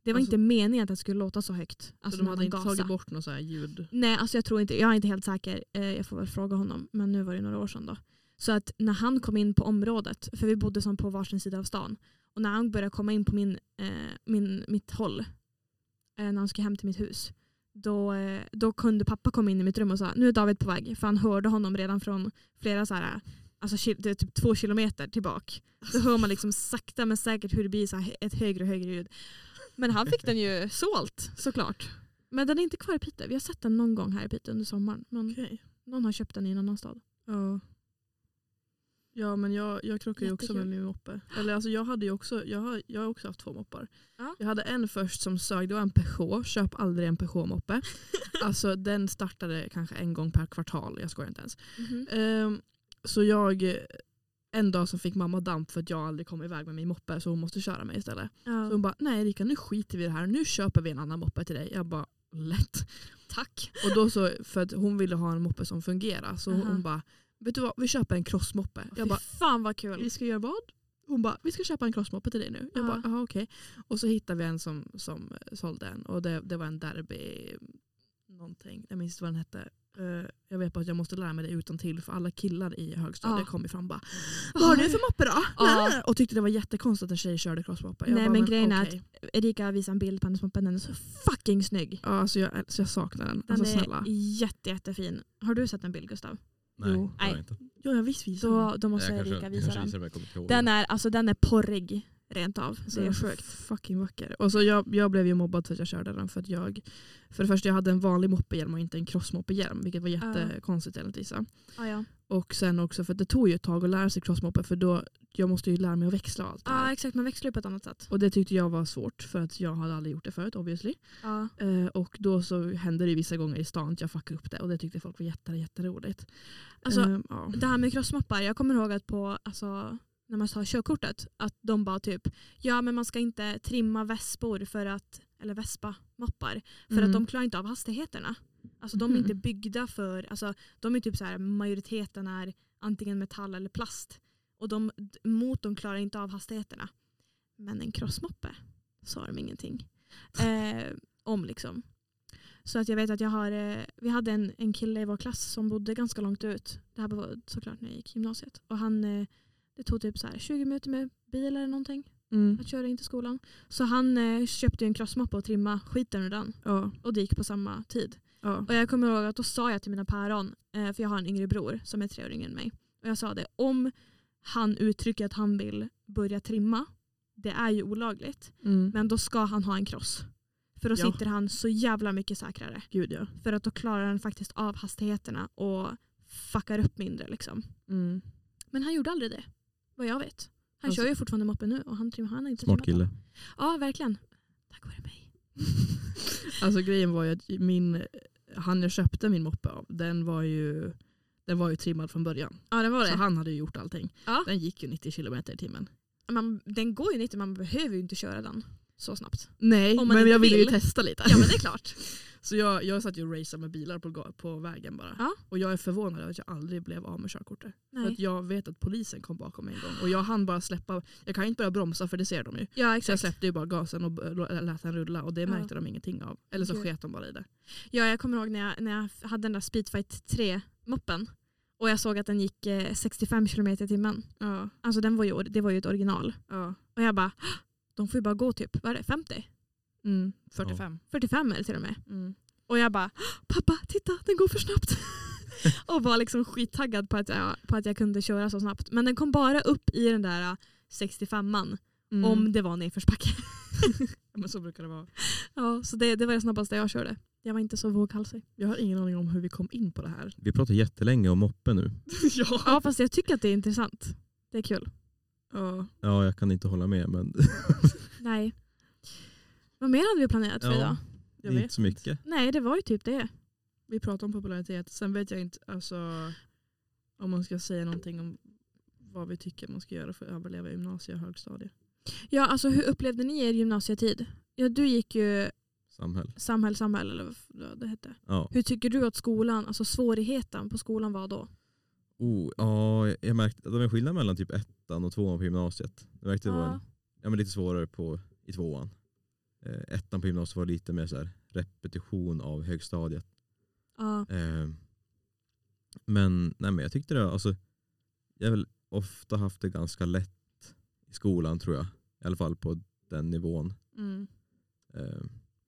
Det var Alltså- inte meningen att den skulle låta så högt. Alltså så de hade inte gasade. tagit bort något så här ljud? Nej, alltså jag tror inte, jag är inte helt säker. Eh, jag får väl fråga honom. Men nu var det några år sedan då. Så att när han kom in på området, för vi bodde som på varsin sida av stan, och när han började komma in på min, eh, min, mitt håll, eh, när han skulle hem till mitt hus, då, eh, då kunde pappa komma in i mitt rum och säga nu är David på väg. För han hörde honom redan från flera så här, alltså, typ två kilometer tillbaka. Då hör man liksom sakta men säkert hur det blir så ett högre och högre ljud. Men han fick den ju sålt såklart. Men den är inte kvar i Piteå. Vi har sett den någon gång här i Piteå under sommaren. Men Okej. någon har köpt den i en annan stad. Ja. Ja men jag, jag krockade ju också med min moppe. Eller alltså jag hade också, jag har, jag har också haft två moppar. Ja. Jag hade en först som sög, det var en Peugeot, köp aldrig en Peugeot-moppe. [LAUGHS] alltså den startade kanske en gång per kvartal, jag skojar inte ens. Ehm, så jag, en dag så fick mamma damp för att jag aldrig kom iväg med min moppe så hon måste köra mig istället. Så Ja. hon bara, nej Erika nu skiter vi i det här, nu köper vi en annan moppe till dig. Jag bara, lätt. Tack. Och då så, för att hon ville ha en moppe som fungerar så Aha. hon bara, vet du vad, vi köper en crossmoppe. Jag bara, fan vad kul. vi ska göra vad? Hon bara, vi ska köpa en crossmoppe till dig nu. Jag Ja. bara, jaha okej. Och så hittade vi en som, som eh, sålde en och det, det var en derby någonting. Jag minns inte vad den hette. Eh, jag vet bara att jag måste lära mig det utan till för alla killar i högstadiet Ja. kom ifrån bara Vad har du för moppe då? Ja. Och tyckte det var jättekonstigt att en tjej körde crossmoppe. Nej, bara, men grejen är okej. Erika visade en bild på hennes moppe. Den är så fucking snygg. Ja, alltså jag, så jag saknar den. Den Alltså är snälla. jätte, jättefin. Har du sett en bild Gustav? Nej, Jo. det har jag inte. Ja, jag visst visar den. Då, då måste Jag kanske, den. visar jag kommer inte ihåg Den det. är, alltså, den är porrig rent av. Så Det är sjukt. Fucking vacker. Och så jag, jag blev ju mobbad för att jag körde den. För att jag, för det första jag hade en vanlig moppehjälm och inte en crossmoppehjälm. Vilket var jättekonstigt enligt vissa. Ja, ja. Och sen också för att det tog ju ett tag att lära sig crossmoppe. För då, jag måste ju lära mig att växla och allt det ja här. exakt, man växlar ju på ett annat sätt. Och det tyckte jag var svårt för att jag hade aldrig gjort det förut obviously. Eh, och då så hände det vissa gånger i stan att jag fuckade upp det. Och det tyckte folk var jätte, jätteroligt. Alltså, Eh. Det här med crossmoppar, jag kommer ihåg att på, alltså, när man tar körkortet, att de bara typ, ja men man ska inte trimma vespor för att, eller vespa-moppar, för Mm. att de klarar inte av hastigheterna. Alltså de är Mhm. inte byggda för, alltså de är typ så här, majoriteten är antingen metall eller plast. Och de, motorn klarar inte av hastigheterna. Men en crossmoppe sa de ingenting [LAUGHS] eh, om liksom. Så att jag vet att jag har, eh, vi hade en, en kille i vår klass som bodde ganska långt ut. Det här var såklart när jag gick gymnasiet. Och han, eh, det tog typ så här 20 minuter med bil eller någonting Mm. att köra in till skolan. Så han eh, köpte en crossmoppe och trimma skiten ur den. Ja. Och det gick på samma tid. Ja. Och jag kommer ihåg att då sa jag till mina päron, eh, för jag har en yngre bror som är tre år yngre än mig. Och jag sa det, om han uttrycker att han vill börja trimma, det är ju olagligt, Mm. men då ska han ha en cross. För då Ja. sitter han så jävla mycket säkrare. Gud ja. För att då klarar han faktiskt av hastigheterna och fuckar upp mindre. Liksom. Mm. Men han gjorde aldrig det, vad jag vet. Han Alltså- kör ju fortfarande moppen nu och han, han har inte Smart kille. Ja, verkligen. Tack vare mig. [LAUGHS] Alltså grejen var ju att min, han jag köpte min moppe av, den var ju, den var ju trimmad från början. Ja, det var Så han hade ju gjort allting. Ja. Den gick ju 90 km i timmen. Man, den går ju 90, man behöver ju inte köra den så snabbt. Nej, men jag ville ju vill. testa lite. Ja men det är [LAUGHS] klart. Så jag, jag satt ju och raceade med bilar på, på vägen bara. Ja. Och jag är förvånad över att jag aldrig blev av med körkortet. För Nej. att jag vet att polisen kom bakom mig en gång. Och jag hann bara släppa, jag kan inte börja bromsa för det ser de ju. Ja Så jag släppte ju bara gasen och lät den rulla och det Ja. märkte de ingenting av. Eller så sket de bara i det. Ja, jag kommer ihåg när jag, när jag hade den där Speedfight 3-moppen och jag såg att den gick eh, 65 km i timmen. Ja, Alltså den var ju, det var ju ett original. ja. Och jag bara, "Hå! De får ju bara gå typ, vad är det, 50? Mm, 45. 45 är det till och med. Mm. Och jag bara, "Hå! pappa titta den går för snabbt. [LAUGHS] och var liksom skittaggad på att, jag, på att jag kunde köra så snabbt. Men den kom bara upp i den där 65an Mm. om det var nedförsbacke. [LAUGHS] Ja, men så brukar det vara. ja, så det, det var det snabbaste jag körde. Jag var inte så våghalsig. Jag har ingen aning om hur vi kom in på det här. Vi pratar jättelänge om moppe nu. [LAUGHS] ja. Ja fast jag tycker att det är intressant. Det är kul. Ja. Ja, jag kan inte hålla med men [LAUGHS] Nej. Vad mer hade vi planerat för Ja. idag? Jag inte vet så mycket. Nej det var ju typ det. Vi pratar om popularitet. Sen vet jag inte alltså, om man ska säga någonting om vad vi tycker man ska göra för att överleva i gymnasie och högstadie. Ja alltså hur upplevde ni er gymnasietid? Ja du gick ju Samhäll. samhäll, samhäll eller vad det hette. Ja. Hur tycker du att skolan, alltså svårigheten på skolan var då? Oh, ja, jag märkte att det var en skillnad mellan typ ettan och tvåan på gymnasiet. Jag märkte att det var en, ja, men lite svårare på, i tvåan. Eh, ettan på gymnasiet var lite mer så här, repetition av högstadiet. Ja. Eh, men, nej, men jag tyckte det, alltså, jag har väl ofta haft det ganska lätt i skolan tror jag. I alla fall på den nivån. Mm. Eh,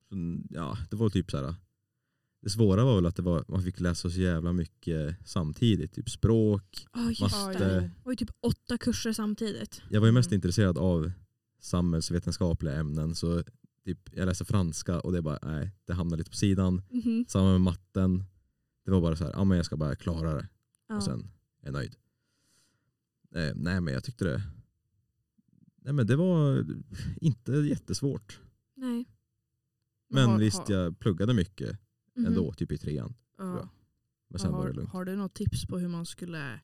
så, ja, det var typ så här. Det svåra var väl att det var, man fick läsa så jävla mycket samtidigt. Typ språk. Oh, Matte. det. Var ju typ åtta kurser samtidigt. Jag var ju mest Mm. intresserad av samhällsvetenskapliga ämnen. Så typ, jag läste franska och det bara, nej, det hamnade lite på sidan. Mhm. Samma med matten. Det var bara så här, ja men jag ska bara klara det. Ja. och sen är jag nöjd. Eh, nej men jag tyckte det, nej men det var inte jättesvårt. Nej. Men har- visst jag pluggade mycket Mhm. ändå, typ i trean. Ja. Men sen har, var det lugnt. har du något tips på hur man skulle,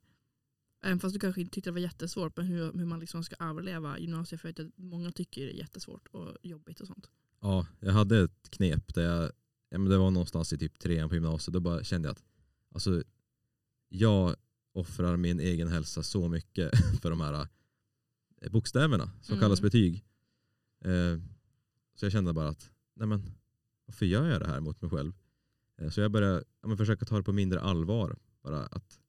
även fast du kanske inte tyckte det var jättesvårt, men hur, hur man liksom ska överleva gymnasiet? För jag vet att många tycker det är jättesvårt och jobbigt och sånt. Ja, jag hade ett knep där jag, ja, men det var någonstans i typ trean på gymnasiet, då bara kände jag att alltså, jag offrar min egen hälsa så mycket [LAUGHS] för de här eh, bokstäverna som Mm. kallas betyg. Eh, så jag kände bara att, nej men varför gör jag det här mot mig själv? Eh, så jag började ja, försöka ta det på mindre allvar. Bara att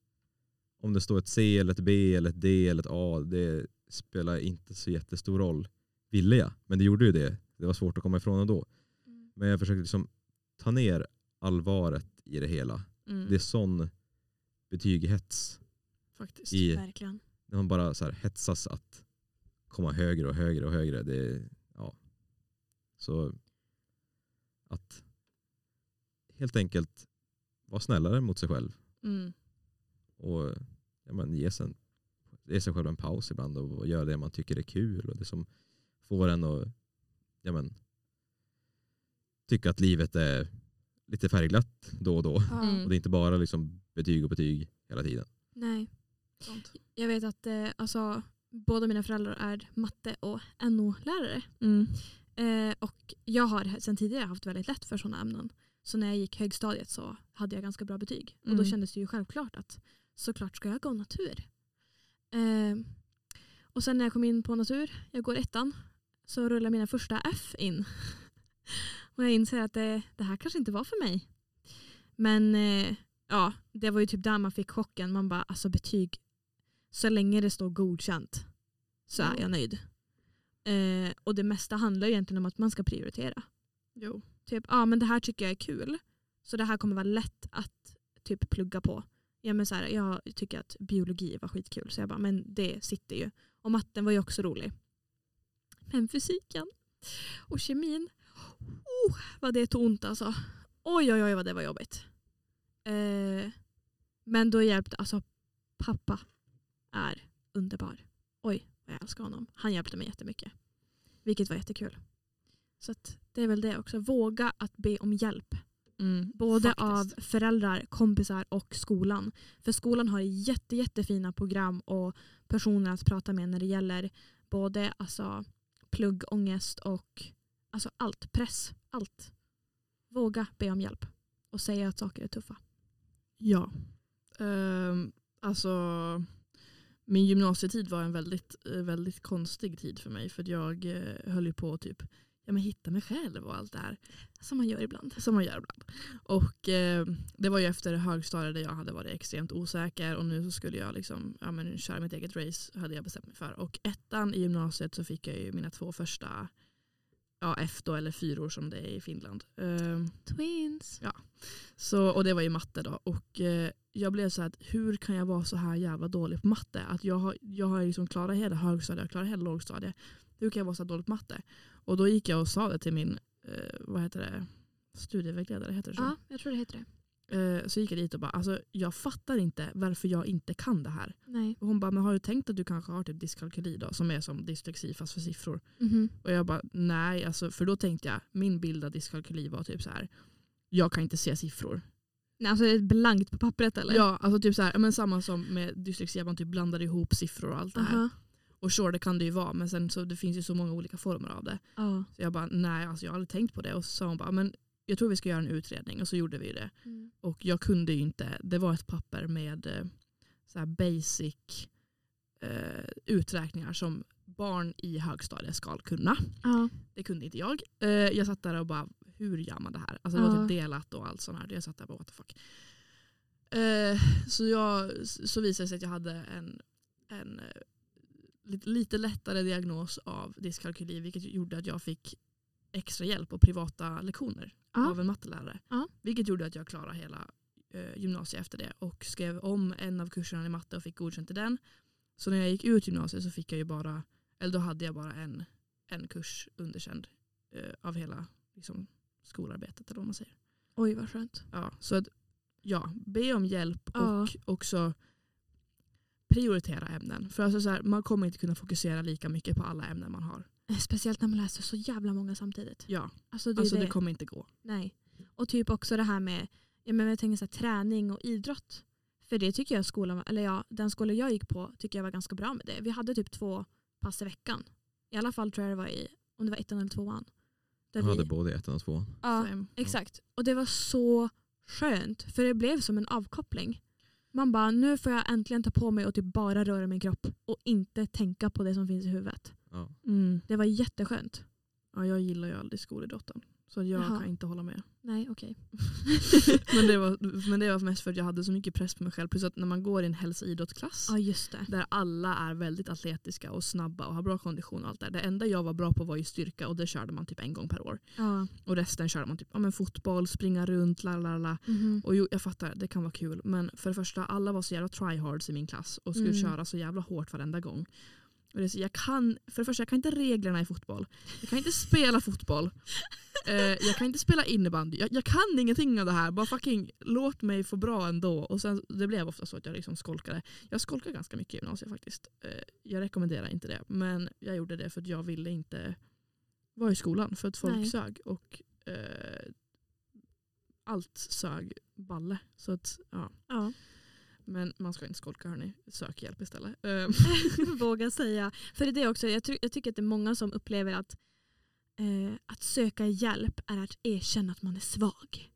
om det står ett C, eller ett B, eller ett D eller ett A, det spelar inte så jättestor roll. Ville jag, men det gjorde ju det. Det var svårt att komma ifrån ändå. Mm. Men jag försökte liksom ta ner allvaret i det hela. Mm. Det är sån betygshets. Faktiskt. I, Verkligen. när man bara så här hetsas att komma högre och högre och högre. Det, ja. Så att helt enkelt vara snällare mot sig själv. Mm. Och ja, men, ge, sig en, ge sig själv en paus ibland och göra det man tycker är kul. Och det som får en att ja, men, tycka att livet är lite färgglatt då och då. Mm. Och det är inte bara liksom betyg och betyg hela tiden. Nej. Sant. Jag vet att eh, alltså, båda mina föräldrar är matte och NO-lärare. Mm. Eh, och jag har sedan tidigare haft väldigt lätt för sådana ämnen. Så när jag gick högstadiet så hade jag ganska bra betyg. Och då Mm. kändes det ju självklart att såklart ska jag gå natur. Eh, och sen när jag kom in på natur, jag går ettan, så rullar mina första F in. [LAUGHS] och jag inser att det, det här kanske inte var för mig. Men eh, ja, det var ju typ där man fick chocken. Man bara, alltså betyg, så länge det står godkänt så är Ja. jag nöjd. Eh, och det mesta handlar ju egentligen om att man ska prioritera. Jo. Typ, ja ah, men det här tycker jag är kul. Så det här kommer vara lätt att typ plugga på. Ja, men så här, jag tycker att biologi var skitkul så jag bara, men det sitter ju. Och matten var ju också rolig. Men fysiken och kemin, oh, vad det tog ont alltså. Oj oj oj vad det var jobbigt. Eh, men då hjälpte, alltså pappa är underbar. Oj vad jag älskar honom. Han hjälpte mig jättemycket. Vilket var jättekul. Så att det är väl det också. Våga att be om hjälp. Mm. Både Faktiskt. av föräldrar, kompisar och skolan. För skolan har jätte, jättefina program och personer att prata med när det gäller både alltså, pluggångest och alltså, allt. Press. Allt. Våga be om hjälp och säga att saker är tuffa. Ja. Ehm, alltså, min gymnasietid var en väldigt, eh, väldigt konstig tid för mig. För jag eh, höll ju på typ, ja, men hitta mig själv och allt det här. Som man gör ibland. Som man gör ibland. Och eh, det var ju efter högstadiet där jag hade varit extremt osäker och nu så skulle jag liksom, ja, men köra mitt eget race hade jag bestämt mig för. Och ettan i gymnasiet så fick jag ju mina två första ja, F då, eller fyror som det är i Finland. Ehm, Twins. så, och det var ju matte då. Och eh, jag blev så att hur kan jag vara så här jävla dålig på matte? Att jag har, jag har liksom klarat hela högstadiet, jag klarat hela lågstadiet. Hur kan jag vara så här dålig på matte? Och då gick jag och sa det till min, eh, vad heter det, studievägledare, heter det så? Ja, jag tror det heter det. Eh, så gick jag dit och bara, alltså, jag fattar inte varför jag inte kan det här. Nej. Och hon bara, men har du tänkt att du kanske har typ dyskalkyli då? Som är som dyslexi fast för siffror. Mhm. Och jag bara, nej, alltså, för då tänkte jag, min bild av dyskalkyli var typ så här. jag kan inte se siffror. Nej, alltså det är blankt på pappret eller? Ja, alltså typ så här, men samma som med dyslexi, man typ blandar ihop siffror och allt det här. Aha. Och sure, det kan det ju vara, men sen så det finns ju så många olika former av det. Ja. Så jag bara, nej, alltså, jag har aldrig tänkt på det. Och så sa hon bara, men jag tror vi ska göra en utredning. Och så gjorde vi det. Mm. Och jag kunde ju inte, det var ett papper med eh, så här basic eh, uträkningar som barn i högstadiet ska kunna. Ja. Det kunde inte jag. Eh, jag satt där och bara, hur gör man det här? Alltså det var Ja. typ delat och allt sånt här. Jag satt där och bara, what the fuck. Eh, så, jag, så visade det sig att jag hade en en eh, lite, lite lättare diagnos av dyskalkyli vilket gjorde att jag fick extra hjälp och privata lektioner Ja. av en mattelärare. Ja. Vilket gjorde att jag klarade hela eh, gymnasiet efter det och skrev om en av kurserna i matte och fick godkänt i den. Så när jag gick ut gymnasiet så fick jag ju bara, eller då hade jag bara en, en kurs underkänd eh, av hela liksom, skolarbetet eller vad man säger. Oj vad skönt. Ja, så att, ja, be om hjälp Ja. och också prioritera ämnen. För alltså så här, man kommer inte kunna fokusera lika mycket på alla ämnen man har. Eh, Speciellt när man läser så jävla många samtidigt. Ja, Alltså det, alltså det. det kommer inte gå. Nej. Och typ också det här med jag, menar, jag tänker så här, träning och idrott. För det tycker jag skolan, eller ja, den skolan jag gick på tycker jag var ganska bra med det. Vi hade typ två pass i veckan. I alla fall tror jag det var i, om det var ettan eller tvåan. Där Jag vi- hade både ettan och tvåan. ja, Same. exakt. Och det var så skönt för det blev som en avkoppling. Man bara, nu får jag äntligen ta på mig och typ bara röra min kropp och inte tänka på det som finns i huvudet. Ja. Mm. Det var jätteskönt. Ja, jag gillar ju aldrig skolidrotten. Så jag Jaha. kan inte hålla med. Nej, okej. [LAUGHS] men, det var, [LAUGHS] men det var mest för att jag hade så mycket press på mig själv. Plus att när man går i en hälso och idrottsklass Ja, just det. där alla är väldigt atletiska och snabba och har bra kondition och allt det. Det enda jag var bra på var ju styrka och det körde man typ en gång per år. Ja. Och resten körde man typ ja, men fotboll, springa runt, la la la. Mhm. Och jo, jag fattar, det kan vara kul. Men för det första, alla var så jävla tryhards i min klass och skulle Mm. köra så jävla hårt varenda gång. Och det är så, jag kan, för det första, jag kan inte reglerna i fotboll. Jag kan inte spela fotboll. [LAUGHS] Eh, jag kan inte spela innebandy. Jag, jag kan ingenting av det här. Bara fucking låt mig få bra ändå. Och sen, det blev ofta så att jag liksom skolkade. Jag skolkade ganska mycket i gymnasiet faktiskt. Eh, jag rekommenderar inte det. Men jag gjorde det för att jag ville inte vara i skolan. För att folk Nej. sög. Och eh, allt sög balle. Så att, ja. Ja. Men man ska inte skolka hörni. Sök hjälp istället. Eh, [LAUGHS] Våga säga. För det är också, jag, try- jag tycker att det är många som upplever att eh, att söka hjälp är att erkänna att man är svag.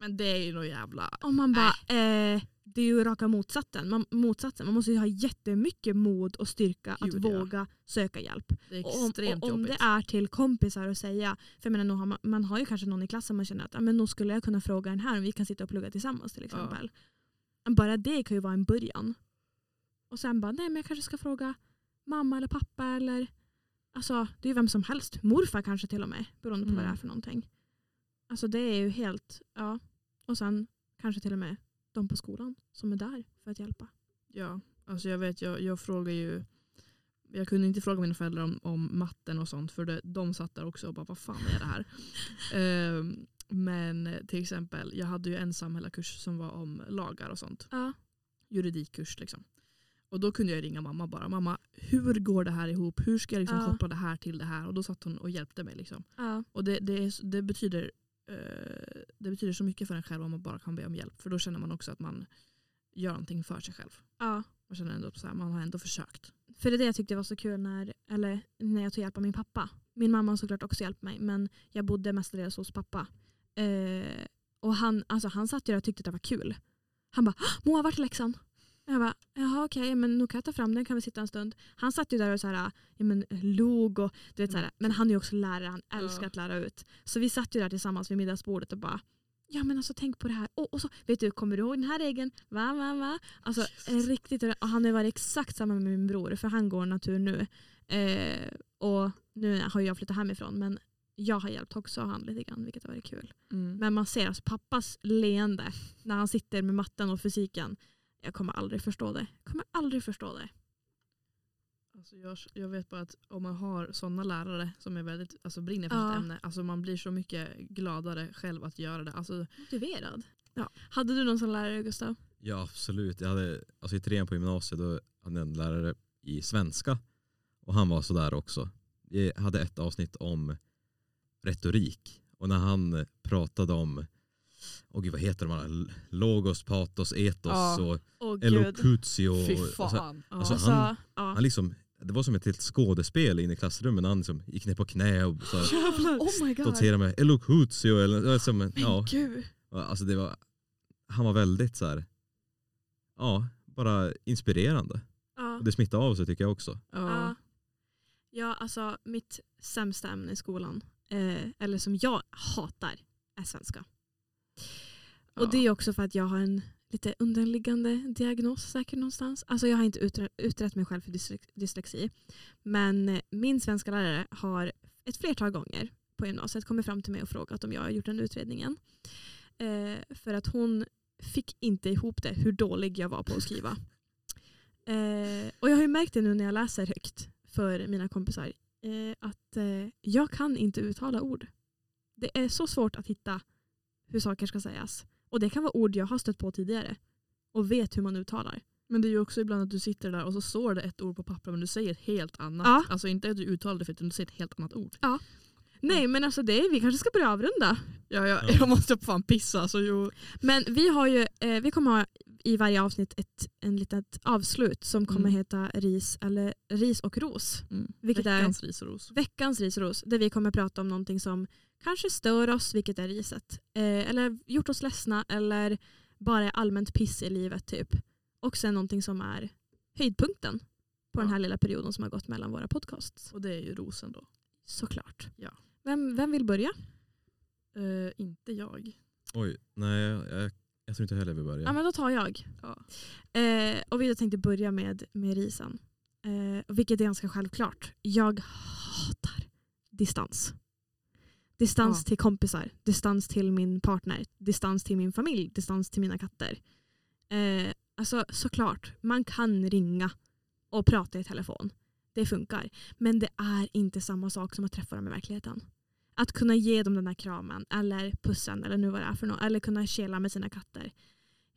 men det är ju nog jävla... Och man bara, eh, det är ju raka motsatsen. Man, motsatsen. man måste ju ha jättemycket mod och styrka Gud, att ja. våga söka hjälp. Det är Och om, extremt och om jobbigt. det är till kompisar att säga, för jag menar, har man, man har ju kanske någon i klassen man känner att ah, men nog skulle jag kunna fråga den här om vi kan sitta och plugga tillsammans till exempel. Bara det kan ju vara en början. Och sen bara, nej men jag kanske ska fråga mamma eller pappa eller alltså det är ju vem som helst. Morfar kanske till och med, beroende på vad det är Mm. för någonting. Alltså det är ju helt, ja. Och sen kanske till och med de på skolan som är där för att hjälpa. Ja, alltså jag vet, jag, jag frågar ju jag kunde inte fråga mina föräldrar om, om matten och sånt för det, de satt där också och bara vad fan är det här? [LAUGHS] Ehm, men till exempel, jag hade ju en samhällskurs som var om lagar och sånt. Ja. Juridikkurs liksom. Och då kunde jag ringa mamma bara. Mamma, hur går det här ihop? Hur ska jag liksom Ja. koppla det här till det här? Och då satt hon och hjälpte mig. Liksom. Ja. Och det, det, är, det, betyder, eh, det betyder så mycket för en själv om man bara kan be om hjälp. För då känner man också att man gör någonting för sig själv. ja. Man känner ändå att man har ändå försökt. För det är det jag tyckte var så kul när, eller, när jag tog hjälp av min pappa. Min mamma har såklart också hjälpt mig men jag bodde mestadels hos pappa. Eh, och han, alltså, han satt ju där och tyckte att det var kul. Han bara “Moa, vart är läxan?” Jag bara “Jaha okej, men nu kan jag ta fram den kan vi sitta en stund”. Han satt ju där och så här, ja, men, log och du vet, så här, men han är ju också lärare, han älskar Ja. att lära ut. Så vi satt ju där tillsammans vid middagsbordet och bara Ja men alltså tänk på det här. Och, och så, vet du, kommer du ihåg den här regeln? Va, va, va? Alltså Jesus. riktigt, och han har varit exakt samma med min bror för han går natur nu. Eh, och nu har jag flyttat hemifrån men jag har hjälpt också han lite grann vilket har varit kul. Mm. Men man ser alltså pappas leende när han sitter med matten och fysiken. Jag kommer aldrig förstå det. Jag kommer aldrig förstå det. Alltså jag, jag vet bara att om man har sådana lärare som är väldigt, alltså brinner för Ja. sitt ämne, alltså man blir så mycket gladare själv att göra det. Alltså, Motiverad. Ja. Hade du någon sån lärare Gustav? Ja absolut. Jag hade, alltså I trean på gymnasiet då hade jag en lärare i svenska och han var sådär också. Vi hade ett avsnitt om retorik och när han pratade om och gud, vad heter de här? Logos, patos, etos Ja. och Åh elokutio. fy och- fan. Alltså, Ja. alltså, Alltså, han- ja. han liksom, det var som ett helt skådespel inne i klassrummet när han liksom gick ner på knä och så. Oh med elokutio. Eller, som, ja, Gud. alltså det var, han var väldigt så här, ja, bara inspirerande. Ja. Och det smittade av sig tycker jag också. Ja. Ja. ja, alltså mitt sämsta ämne i skolan, eh, eller som jag hatar, är svenska. Och Ja. det är också för att jag har en lite underliggande diagnos säkert någonstans. Alltså jag har inte utrett, utrett mig själv för dyslex- dyslexi. Men eh, min svenska lärare har ett flertal gånger på gymnasiet kommit fram till mig och frågat om jag har gjort den utredningen. Eh, för att hon fick inte ihop det hur dålig jag var på att skriva. [LAUGHS] Eh, och jag har ju märkt det nu när jag läser högt för mina kompisar. Eh, att eh, jag kan inte uttala ord. Det är så svårt att hitta hur saker ska sägas. Och det kan vara ord jag har stött på tidigare och vet hur man uttalar. Men det är ju också ibland att du sitter där och så står det ett ord på papper men du säger ett helt annat. Ja. Alltså inte att du uttalar det fel utan du säger ett helt annat ord. Nej men alltså det, vi kanske ska börja avrunda. Ja, Ja. jag måste fan pissa. Så jo. Men vi har ju, eh, vi kommer ha i varje avsnitt ett en litet avslut som kommer Mm. heta ris, eller ris och ros. Mm. Vilket är- Veckans ris och ros. Veckans ris och ros där vi kommer prata om någonting som kanske stör oss, vilket är riset. Eh, eller gjort oss ledsna eller bara är allmänt piss i livet typ. Och sen någonting som är höjdpunkten på den Ja. här lilla perioden som har gått mellan våra podcasts. Och det är ju rosen då. Såklart. Ja. Vem, vem vill börja? Eh, inte jag. Oj, nej jag, jag, tror inte heller vi börjar. Ja men då tar jag. Ja. Eh, och vi tänkte börja med, med risen. Eh, vilket är ganska självklart. Jag hatar distans. Distans Ja. till kompisar, distans till min partner, distans till min familj, distans till mina katter. Eh, alltså såklart, man kan ringa och prata i telefon. Det funkar. Men det är inte samma sak som att träffa dem i verkligheten. Att kunna ge dem den där kramen eller pussen eller nu vad det är för något. Eller kunna kela med sina katter.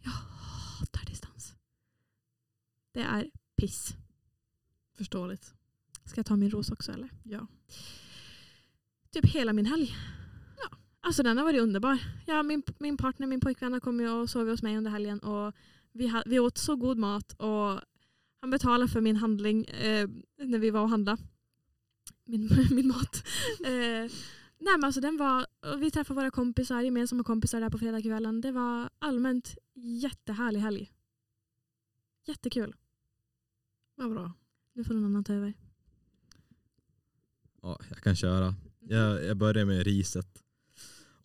Jag hatar distans. Det är piss. Förståeligt. Ska jag ta min ros också eller? Ja. Typ hela min helg. Ja. Alltså den har varit underbar. Ja, min, min partner, min pojkvän har kommit och sovit hos mig under helgen och vi, ha, vi åt så god mat och han betalade för min handling eh, när vi var och handlade. Min, [LAUGHS] min mat. Eh, nej men alltså den var, vi träffade våra kompisar, gemensamma kompisar där på fredagskvällen. Det var allmänt jättehärlig helg. Jättekul. Vad bra. Nu får någon annan ta över. Ja, jag kan köra. Jag, jag börjar med riset.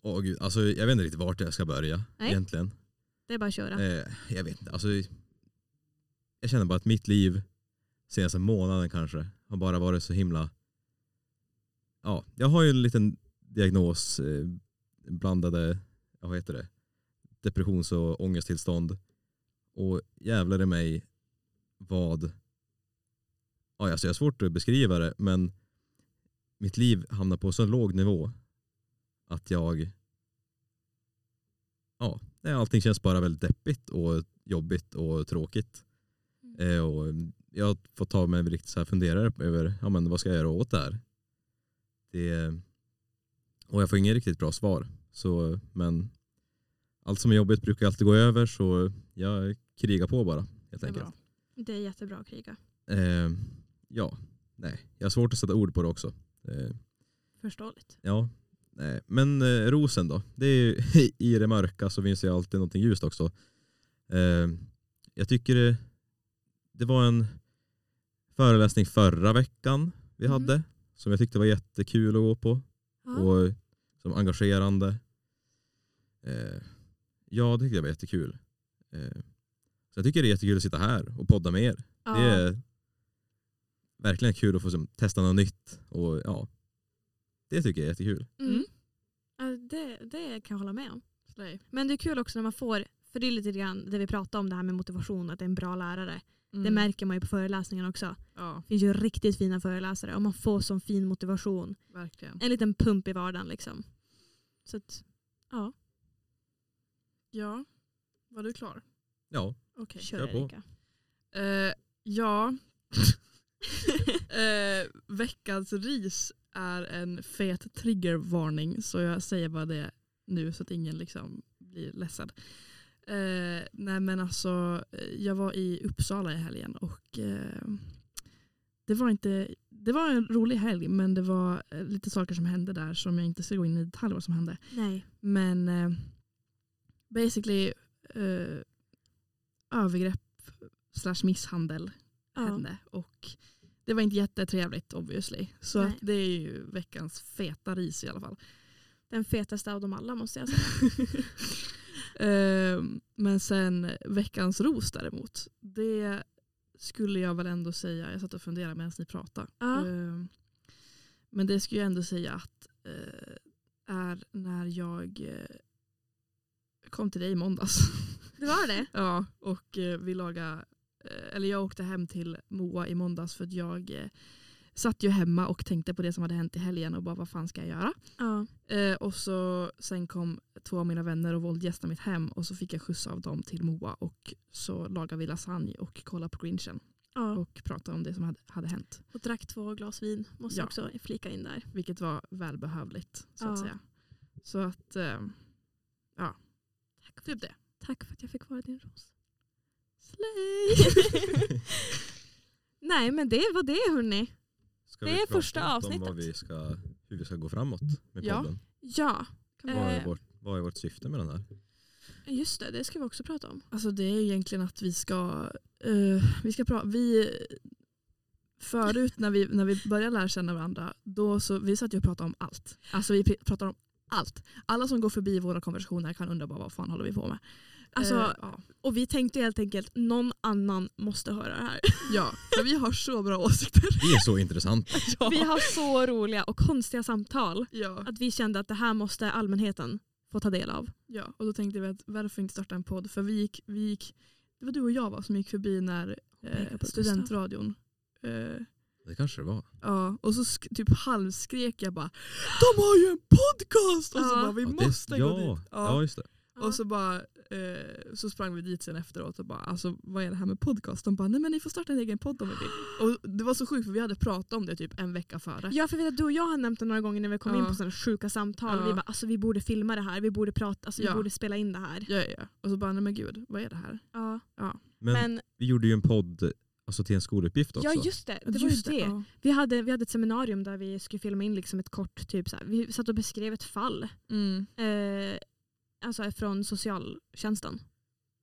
Åh, gud, alltså, jag vet inte riktigt vart jag ska börja Nej. egentligen. Det är bara att köra. Eh, jag vet inte. Alltså, jag känner bara att mitt liv senaste månaden kanske har bara varit så himla... Ja, jag har ju en liten diagnos, eh, blandade, vad heter det, depressions och ångesttillstånd. Och jävlar i mig vad... Ja, alltså jag har svårt att beskriva det men mitt liv hamnar på så låg nivå att jag... Ja, allting känns bara väldigt deppigt och jobbigt och tråkigt. Mm. Eh, och jag har fått ta mig riktigt så här funderare över ja, men vad ska jag göra åt det här. Det, och jag får inget riktigt bra svar. Så, men allt som är jobbigt brukar alltid gå över så jag krigar på bara. Helt Det är enkelt. bra. Det är jättebra att kriga. Eh, ja, nej. Jag har svårt att sätta ord på det också. Eh, Förståeligt. ja, nej. Men eh, rosen då? Det är ju, [LAUGHS] I det mörka så finns det ju alltid någonting ljust också. Eh, jag tycker det, det var en föreläsning förra veckan vi Mhm. hade som jag tyckte var jättekul att gå på Ja. och som engagerande. Eh, ja, det tyckte jag var jättekul. Eh, så jag tycker det är jättekul att sitta här och podda med er. Ja. Det är verkligen kul att få som, testa något nytt. Och, ja, det tycker jag är jättekul. Mm. Mm. Ja, det, det kan jag hålla med om. Men det är kul också när man får, för det är lite grann det vi pratar om det här med motivation, att det är en bra lärare. Mm. Det märker man ju på föreläsningen också. Ja, Det finns ju riktigt fina föreläsare och man får sån fin motivation. verkligen. En liten pump i vardagen liksom. Så att, ja, Ja, var du klar? Ja, Okej. kör kör på. Erika. Eh, ja, [LAUGHS] eh, veckans ris är en fet triggervarning så jag säger bara det nu så att ingen liksom blir ledsen. Eh, nej men alltså, eh, jag var i Uppsala i helgen och eh, det var inte det var en rolig helg men det var eh, lite saker som hände där som jag inte ska gå in i detalj vad som hände. Nej. Men eh, basically eh, övergrepp slash misshandel Ja. hände. Och det var inte jättetrevligt obviously. Så Nej. att det är ju veckans feta ris i alla fall. Den fetaste av dem alla måste jag säga. [LAUGHS] Ehm, men sen veckans ros däremot. Det skulle jag väl ändå säga, jag satt och funderade medan ni pratade. Ja. Ehm, men det skulle jag ändå säga att eh, är när jag eh, kom till dig i måndags. Det var det? [LAUGHS] ja, och eh, vi lagade, eller jag åkte hem till Moa i måndags för att jag satt ju hemma och tänkte på det som hade hänt i helgen och bara vad fan ska jag göra? Ja. Eh, och så sen kom två av mina vänner och våldgästade mitt hem och så fick jag skjuts av dem till Moa och så lagade vi lasagne och kollade på Grinchen ja. och pratade om det som hade, hade hänt. Och drack två glas vin. Måste Ja. också flika in där. Vilket var välbehövligt så att säga. Så att, eh, ja, Tack, typ det. tack för att jag fick vara din ros. [LAUGHS] Slay! [LAUGHS] Nej men det var det hörni. Ska Det vi är prata första avsnittet. Om vad vi ska, hur vi ska gå framåt med Ja. podden. Ja, Vad, är Eh. vårt, vad är vårt syfte med den här? just det. Det ska vi också prata om. Alltså det är egentligen att vi ska, eh, vi ska prata, vi förut när vi, när vi började lära känna varandra, då så, vi satt ju och pratade om allt. Alltså vi pr- pratar om allt. Alla som går förbi våra konversationer kan undra bara vad fan håller vi på med. Alltså, Eh, ja. Och vi tänkte helt enkelt någon annan måste höra det här. [LAUGHS] ja, för vi har så bra åsikter. Vi är så intressanta. [LAUGHS] ja. Vi har så roliga och konstiga samtal ja. att vi kände att det här måste allmänheten få ta del av. ja, och då tänkte vi att varför inte starta en podd? För vi gick, vi gick det var du och jag va, som gick förbi när eh, på studentradion eh, Det kanske det var. Ja, och så sk- typ halvskrek jag bara De har ju en podcast! Och så Ja. bara vi Ja, det- måste ja, gå dit. Ja, just det. Och så bara eh, så sprang vi dit sen efteråt och bara alltså vad är det här med podcast? De bara nej men ni får starta en egen podd om ni vill. [GASPS] Och det var så sjukt för vi hade pratat om det typ en vecka före. Ja för vet att du och jag har nämnt det några gånger när vi kom in Ja. på sådana sjuka samtal. Ja. Vi bara alltså vi borde filma det här, vi borde prata, alltså, Ja. vi borde spela in det här. Ja, ja, ja. Och så bara nej men gud vad är det här? Ja. Men, Men vi gjorde ju en podd alltså, till en skoluppgift också. ja just det, det var ju Just det. Ja. Vi, hade, vi hade ett seminarium där vi skulle filma in liksom ett kort, typ så här. vi satt och beskrev ett fall. Mm. Eh, alltså från socialtjänsten,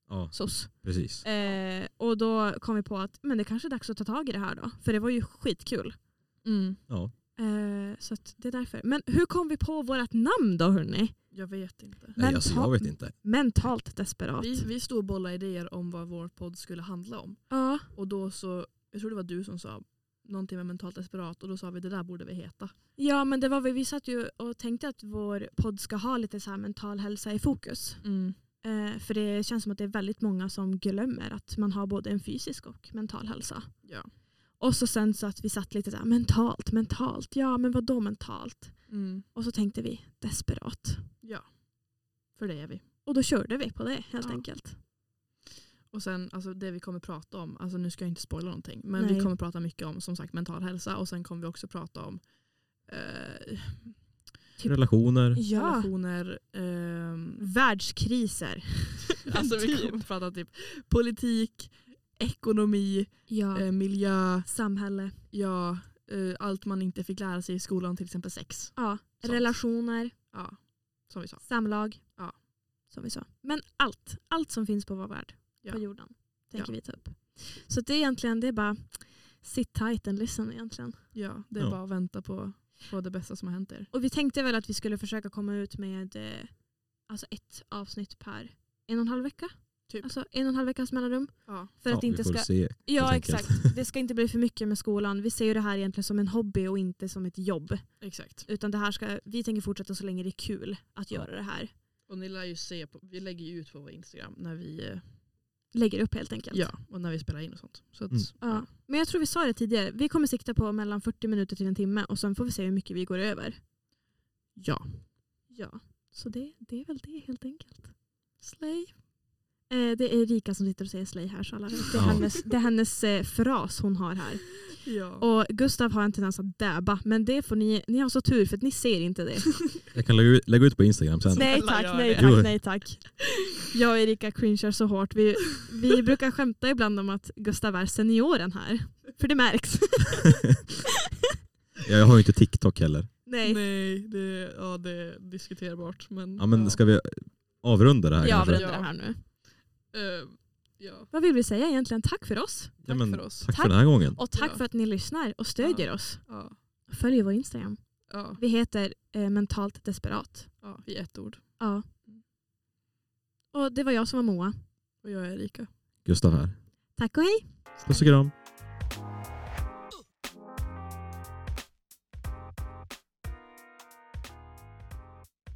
Ja, SOS. precis. Eh, och då kom vi på att men det kanske är dags att ta tag i det här då. För det var ju skitkul. Mm. Ja. Eh, så att det är därför. Men hur kom vi på vårt namn då hörni? Jag vet inte. Nej, alltså, jag vet inte. Mentalt desperat. Vi, vi stod och bollade idéer om vad vår podd skulle handla om. Ja, Och då så, jag tror det var du som sa någonting med mentalt desperat och då sa vi det där borde vi heta. ja men det var vi, vi satt ju och tänkte att vår podd ska ha lite så mental hälsa i fokus. Mm. Eh, för det känns som att det är väldigt många som glömmer att man har både en fysisk och mental hälsa. Ja. Och så sen så att vi satt lite så här mentalt, mentalt. Ja men vad då mentalt? Mm. Och så tänkte vi desperat. ja. För det är vi. Och då körde vi på det helt Ja. enkelt. Och sen alltså det vi kommer prata om, alltså nu ska jag inte spoila någonting, men Nej. vi kommer prata mycket om som sagt mental hälsa och sen kommer vi också prata om eh, Typ- Relationer. Ja. relationer. ehm, Världskriser. [LAUGHS] alltså vi kommer prata typ politik, ekonomi, Ja. eh, miljö, Samhälle. ja, eh, allt man inte fick lära sig i skolan, till exempel sex. Ja. Sånt. Relationer. Ja, som vi sa. Samlag. Ja. Som vi sa. Men allt. Allt som finns på vår värld. Ja. På jorden. Tänker Ja. vi ta upp. Så det är egentligen det är bara sit tight and listen egentligen. Ja, det är Ja. bara att vänta på, på det bästa som har hänt er. Och vi tänkte väl att vi skulle försöka komma ut med eh, alltså ett avsnitt per en och en halv vecka. Typ. Alltså en och en halv veckas mellanrum. Ja. För ja, att det inte vi får ska... se. Ja exakt. Det ska inte bli för mycket med skolan. Vi ser ju det här egentligen som en hobby och inte som ett jobb. Exakt. Utan det här ska, vi tänker fortsätta så länge det är kul att Ja. göra det här. Och ni lär ju se, på, vi lägger ju ut på vår Instagram när vi, eh, Lägger upp helt enkelt. ja, och när vi spelar in och sånt. Så att, Mm. Ja. Men jag tror vi sa det tidigare. Vi kommer sikta på mellan 40 minuter till en timme och sen får vi se hur mycket vi går över. ja. Ja, så det, det är väl det helt enkelt. Slay. Eh, det är Erika som sitter och säger slay här så alla vet. Det är Ja. hennes, det är hennes eh, fras hon har här. ja. Och Gustav har en tendens att dabba men det får ni, ni har så tur för att ni ser inte det. [LAUGHS] Jag kan lägga ut, lägga ut på Instagram sen. nej Snälla, tack, gör nej det. tack, nej tack. Jag och Erika cringear så hårt. Vi, vi brukar skämta ibland om att Gustav är senioren här. För det märks. [LAUGHS] Ja, jag har ju inte TikTok heller. nej. Nej, det, ja, det är diskuterbart. Men, Ja, men ska vi avrunda det här Jag kanske? avrundar det här nu. Eh, ja. Vad vill vi säga egentligen? Tack för oss. Ja, Tack men, för oss. Tack, Tack. för den här gången. Och tack Ja. för att ni lyssnar och stödjer oss. Ja. Följ vår Instagram. Ja. Vi heter eh, Mentalt Desperat. ja, i ett ord. Ja. Och det var jag som var Moa. Och jag är Erika. Gustav här. Tack och hej! Puss och kram.